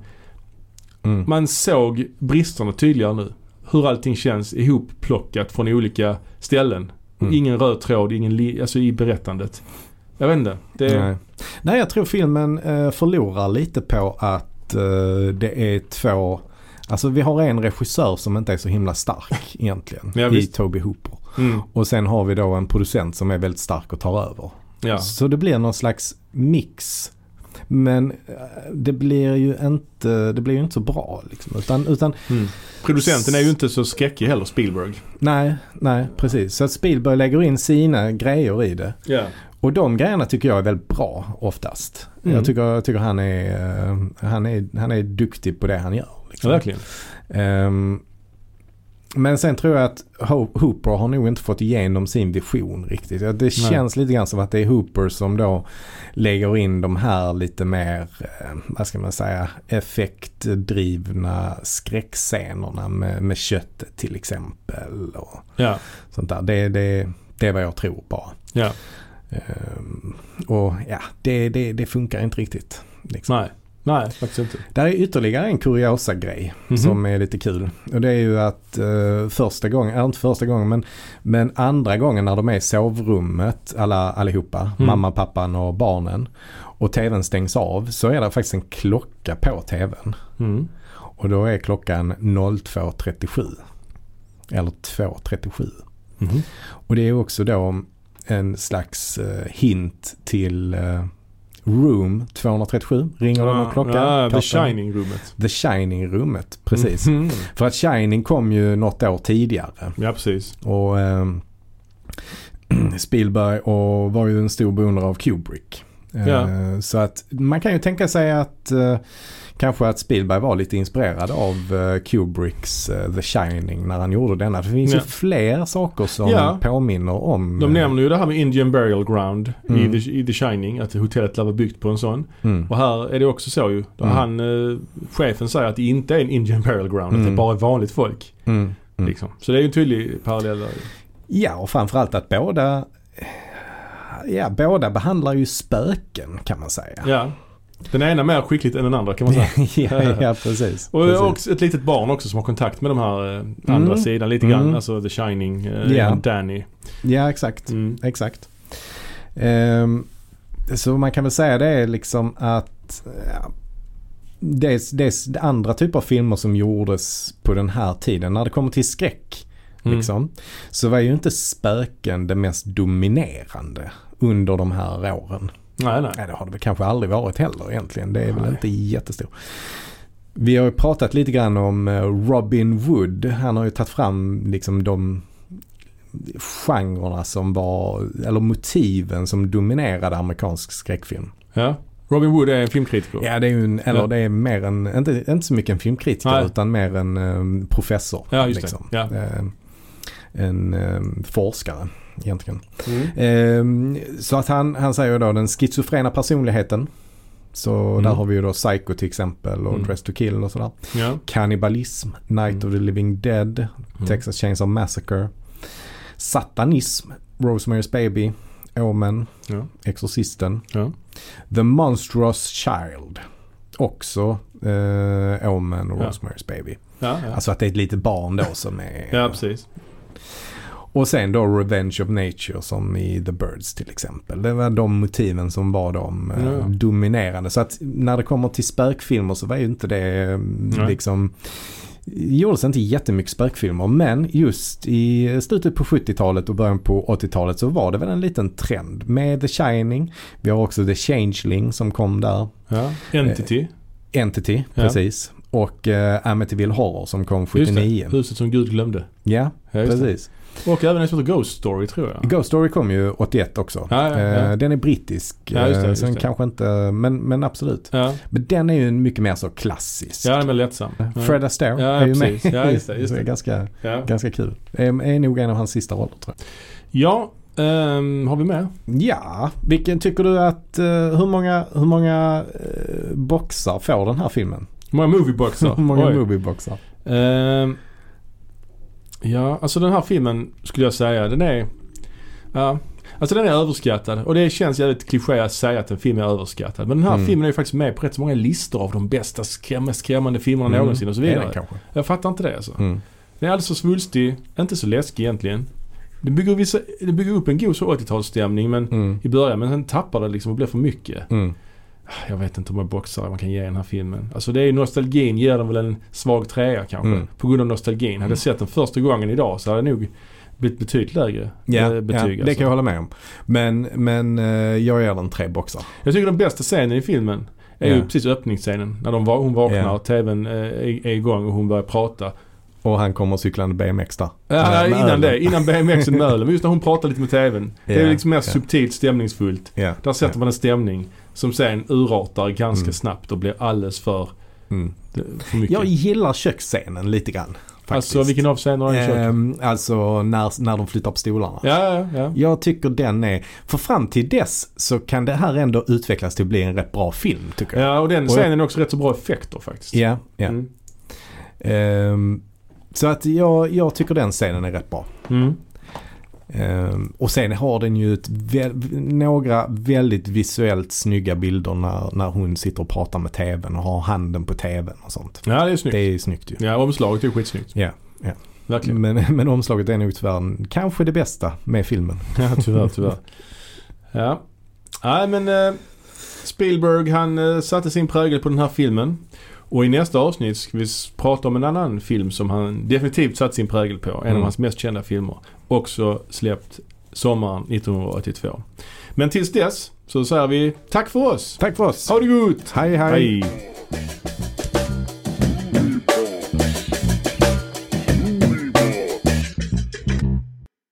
Mm. man såg bristerna tydligare nu. Hur allting känns ihopplockat från olika ställen. Mm. ingen röd tråd, ingen alltså i berättandet. Jag vet inte. Det, Nej. Nej, jag tror filmen eh, förlorar lite på att eh, det är två Alltså vi har en regissör som inte är så himla stark egentligen Ja, i. Toby Hooper. Mm, Och sen har vi då en producent som är väldigt stark och tar över. ja. Så det blir någon slags mix. Men eh, det blir ju inte, det blir ju inte så bra liksom. Utan, utan Mm. Producenten är ju inte så skräckig heller, Spielberg. nej, nej precis. Så att Spielberg lägger in sina grejer i det. Ja. Och de grejerna tycker jag är väldigt bra oftast. Mm. Jag, tycker, jag tycker han är, eh, han, är, han är duktig på det han gör. ja, Liksom. verkligen. Ehm, men sen tror jag att Ho- Hooper har nog inte fått igenom sin vision riktigt. Det känns lite grann som att det är Hooper som då lägger in de här lite mer, eh, vad ska man säga, effektdrivna skräckscenerna med, med köttet till exempel. Och Ja. sånt där. Det, det, det är vad jag tror bara. Ja. Ehm, och ja, det, det, det funkar inte riktigt. Liksom. Nej. Nej, faktiskt inte. Där är ytterligare en kuriosa grej Mhm. som är lite kul. Och det är ju att eh, första gången, äh, inte första gången men, men andra gången när de är i sovrummet alla, allihopa, Mm. mamma, pappan och barnen och tvn stängs av så är det faktiskt en klocka på tvn. Mm. Och då är klockan 02.37. Eller 2.37. Mhm. Och det är också då en slags eh, hint till eh, Room 237. Ringer de och klockar? Ja, The Katten. Shining-rummet. The Shining-rummet, precis. Mm. För att Shining kom ju något år tidigare. Ja, precis. Och ehm, Spielberg och var ju en stor beundrare av Kubrick. Eh, Ja. Så att man kan ju tänka sig att eh, kanske att Spielberg var lite inspirerad av eh, Kubricks eh, The Shining när han gjorde denna. Det finns Ja. ju fler saker som Ja. påminner om. De eh, nämner ju det här med Indian Burial Ground Mm. i, The, i The Shining. Att hotellet vara byggt på en sån. mm. Och här är det också så ju. Då Mm. Han, chefen säger att det inte är en Indian Burial Ground. Att det Mm. bara är vanligt folk. Mm. Mm. Liksom. Så det är ju en tydlig parallell där. Ja, och framförallt att båda Ja, båda behandlar ju spöken kan man säga. Ja. Den ena mer skickligt än den andra kan man säga. ja, ja, precis. Och precis. också ett litet barn också som har kontakt med de här eh, andra Mm. sidan lite grann. Mm. Alltså The Shining, eh, Ja. Danny. Ja, exakt. Mm. Exakt. Ehm, så man kan väl säga det är liksom att ja, det är andra typer av filmer som gjordes på den här tiden. När det kommer till skräck Mm. liksom, så var ju inte spöken det mest dominerande under de här åren. Nej, nej. Nej, det har det väl kanske aldrig varit heller egentligen. Det är väl Nej. inte jättestor. Vi har ju pratat lite grann om eh, Robin Wood. Han har ju tagit fram liksom de genrerna som var, eller motiven som dominerade amerikansk skräckfilm. Ja. Robin Wood är en filmkritiker. Ja, det är ju en, eller Ja. det är mer en, inte, inte så mycket en filmkritiker Nej. utan mer en eh, professor. Ja, just liksom. det. Ja. Eh, en eh, forskare egentligen. Mm. Ehm, så att han, han säger då den schizofrena personligheten. Så Mm. där har vi ju då Psycho till exempel och Mm. Dress to kill och sådär. Ja. Kannibalism, Night Mm. of the Living Dead, Mm. Texas Chainsaw Massacre. Satanism, Rosemary's Baby, Omen, Ja. Exorcisten. Ja. The Monstrous Child. Också eh, Omen och. Rosemary's Baby. Ja, ja. Alltså att det är ett litet barn då som är... ja, precis. Och sen då Revenge of Nature som i The Birds till exempel. Det var de motiven som var de eh, Ja. dominerande. Så att när det kommer till spökfilmer så var ju inte det eh, Nej. liksom gjordes inte jättemycket spökfilmer men just i slutet på 70-talet och början på 80-talet så var det väl en liten trend med The Shining. Vi har också The Changeling som kom där. Ja. Entity. Entity, Ja. precis. Och uh, Amityville Horror som kom Just 79. det. Huset som Gud glömde. Ja, Ja, just det. Och även en som heter Ghost Story tror jag. Ghost Story kom ju 81 också. Ja, ja, ja. Eh, Den är brittisk. Ja, just det, eh, just sen det. kanske inte, men, men absolut. Men den är ju mycket mer så klassisk. ja den är väl lättsam. Ja. Fred Astaire är ju precis. med. Ja, just det, just det. ganska, ganska kul. Är, är nog en av hans sista roller tror jag. ja ehm, har vi med? Ja, vilken tycker du att, eh, hur många, hur många eh, boxar får den här filmen? Hur många movieboxar? Hur många Oj. movieboxar? Ehm, ja, alltså den här filmen skulle jag säga, den är... Ja, alltså den är överskattad. Och det känns jävligt kliché att säga att en film är överskattad. Men den här Mm. filmen är ju faktiskt med på rätt så många listor av de bästa, skräm- mest skrämmande filmerna någonsin och så Är vidare. den kanske? Jag fattar inte det alltså. Mm. Den är alldeles för svulstig, inte så läskig egentligen. Det bygger, vissa, det bygger upp en god så 80-talsstämning men Mm. i början men sen tappar det liksom och blir för mycket. Mm. Jag vet inte hur många boxar man kan ge den här filmen. Alltså det är ju nostalgin ger den väl en svag trea kanske. Mm. På grund av nostalgin. Hade jag sett den första gången idag så hade det nog blivit betydligt lägre eh, betyg. det alltså. kan jag hålla med om. Men, men eh, jag ger den tre boxar. Jag tycker den bästa scenen i filmen är ju Ja. precis öppningsscenen. När de, hon vaknar och TVn eh, är, är igång och hon börjar prata. Och han kommer cyklande BMX där. Ja, Med innan ölen. det. Innan BMXen med ölen. Men just när hon pratar lite med TVn. Det är liksom mer ja. subtilt stämningsfullt. Ja. Där sätter man en stämning som sen urartar ganska Mm. snabbt och blir alldeles för, Mm. för mycket. Jag gillar köksscenen lite grann. Faktiskt. alltså vilken av scenerna är det Ehm, Alltså när, när de flyttar på stolarna. Ja, ja, ja. Jag tycker den är, för fram till dess så kan det här ändå utvecklas till att bli en rätt bra film tycker jag. Ja, och den scenen är också rätt så bra effekter faktiskt. Ja, ja. Mm. Ehm, så att jag, jag tycker den scenen är rätt bra. Mm. Ehm, och sen har den ju vä- några väldigt visuellt snygga bilder när, när hon sitter och pratar med tvn och har handen på tvn och sånt. Ja, det är snyggt. Det är snyggt ju. Ja, omslaget är skitsnyggt. Ja, Verkligen. men, men omslaget är nog tyvärr kanske det bästa med filmen. Ja, tyvärr, tyvärr. Ja. Nej, men eh, Spielberg han eh, satte sin prägel på den här filmen. Och i nästa avsnitt ska vi prata om en annan film som han definitivt satt sin prägel på. En Mm. av hans mest kända filmer. Också släppt sommaren 1982. Men tills dess så säger vi tack för oss. Tack för oss. Ha det gott! hej. hej. Hej.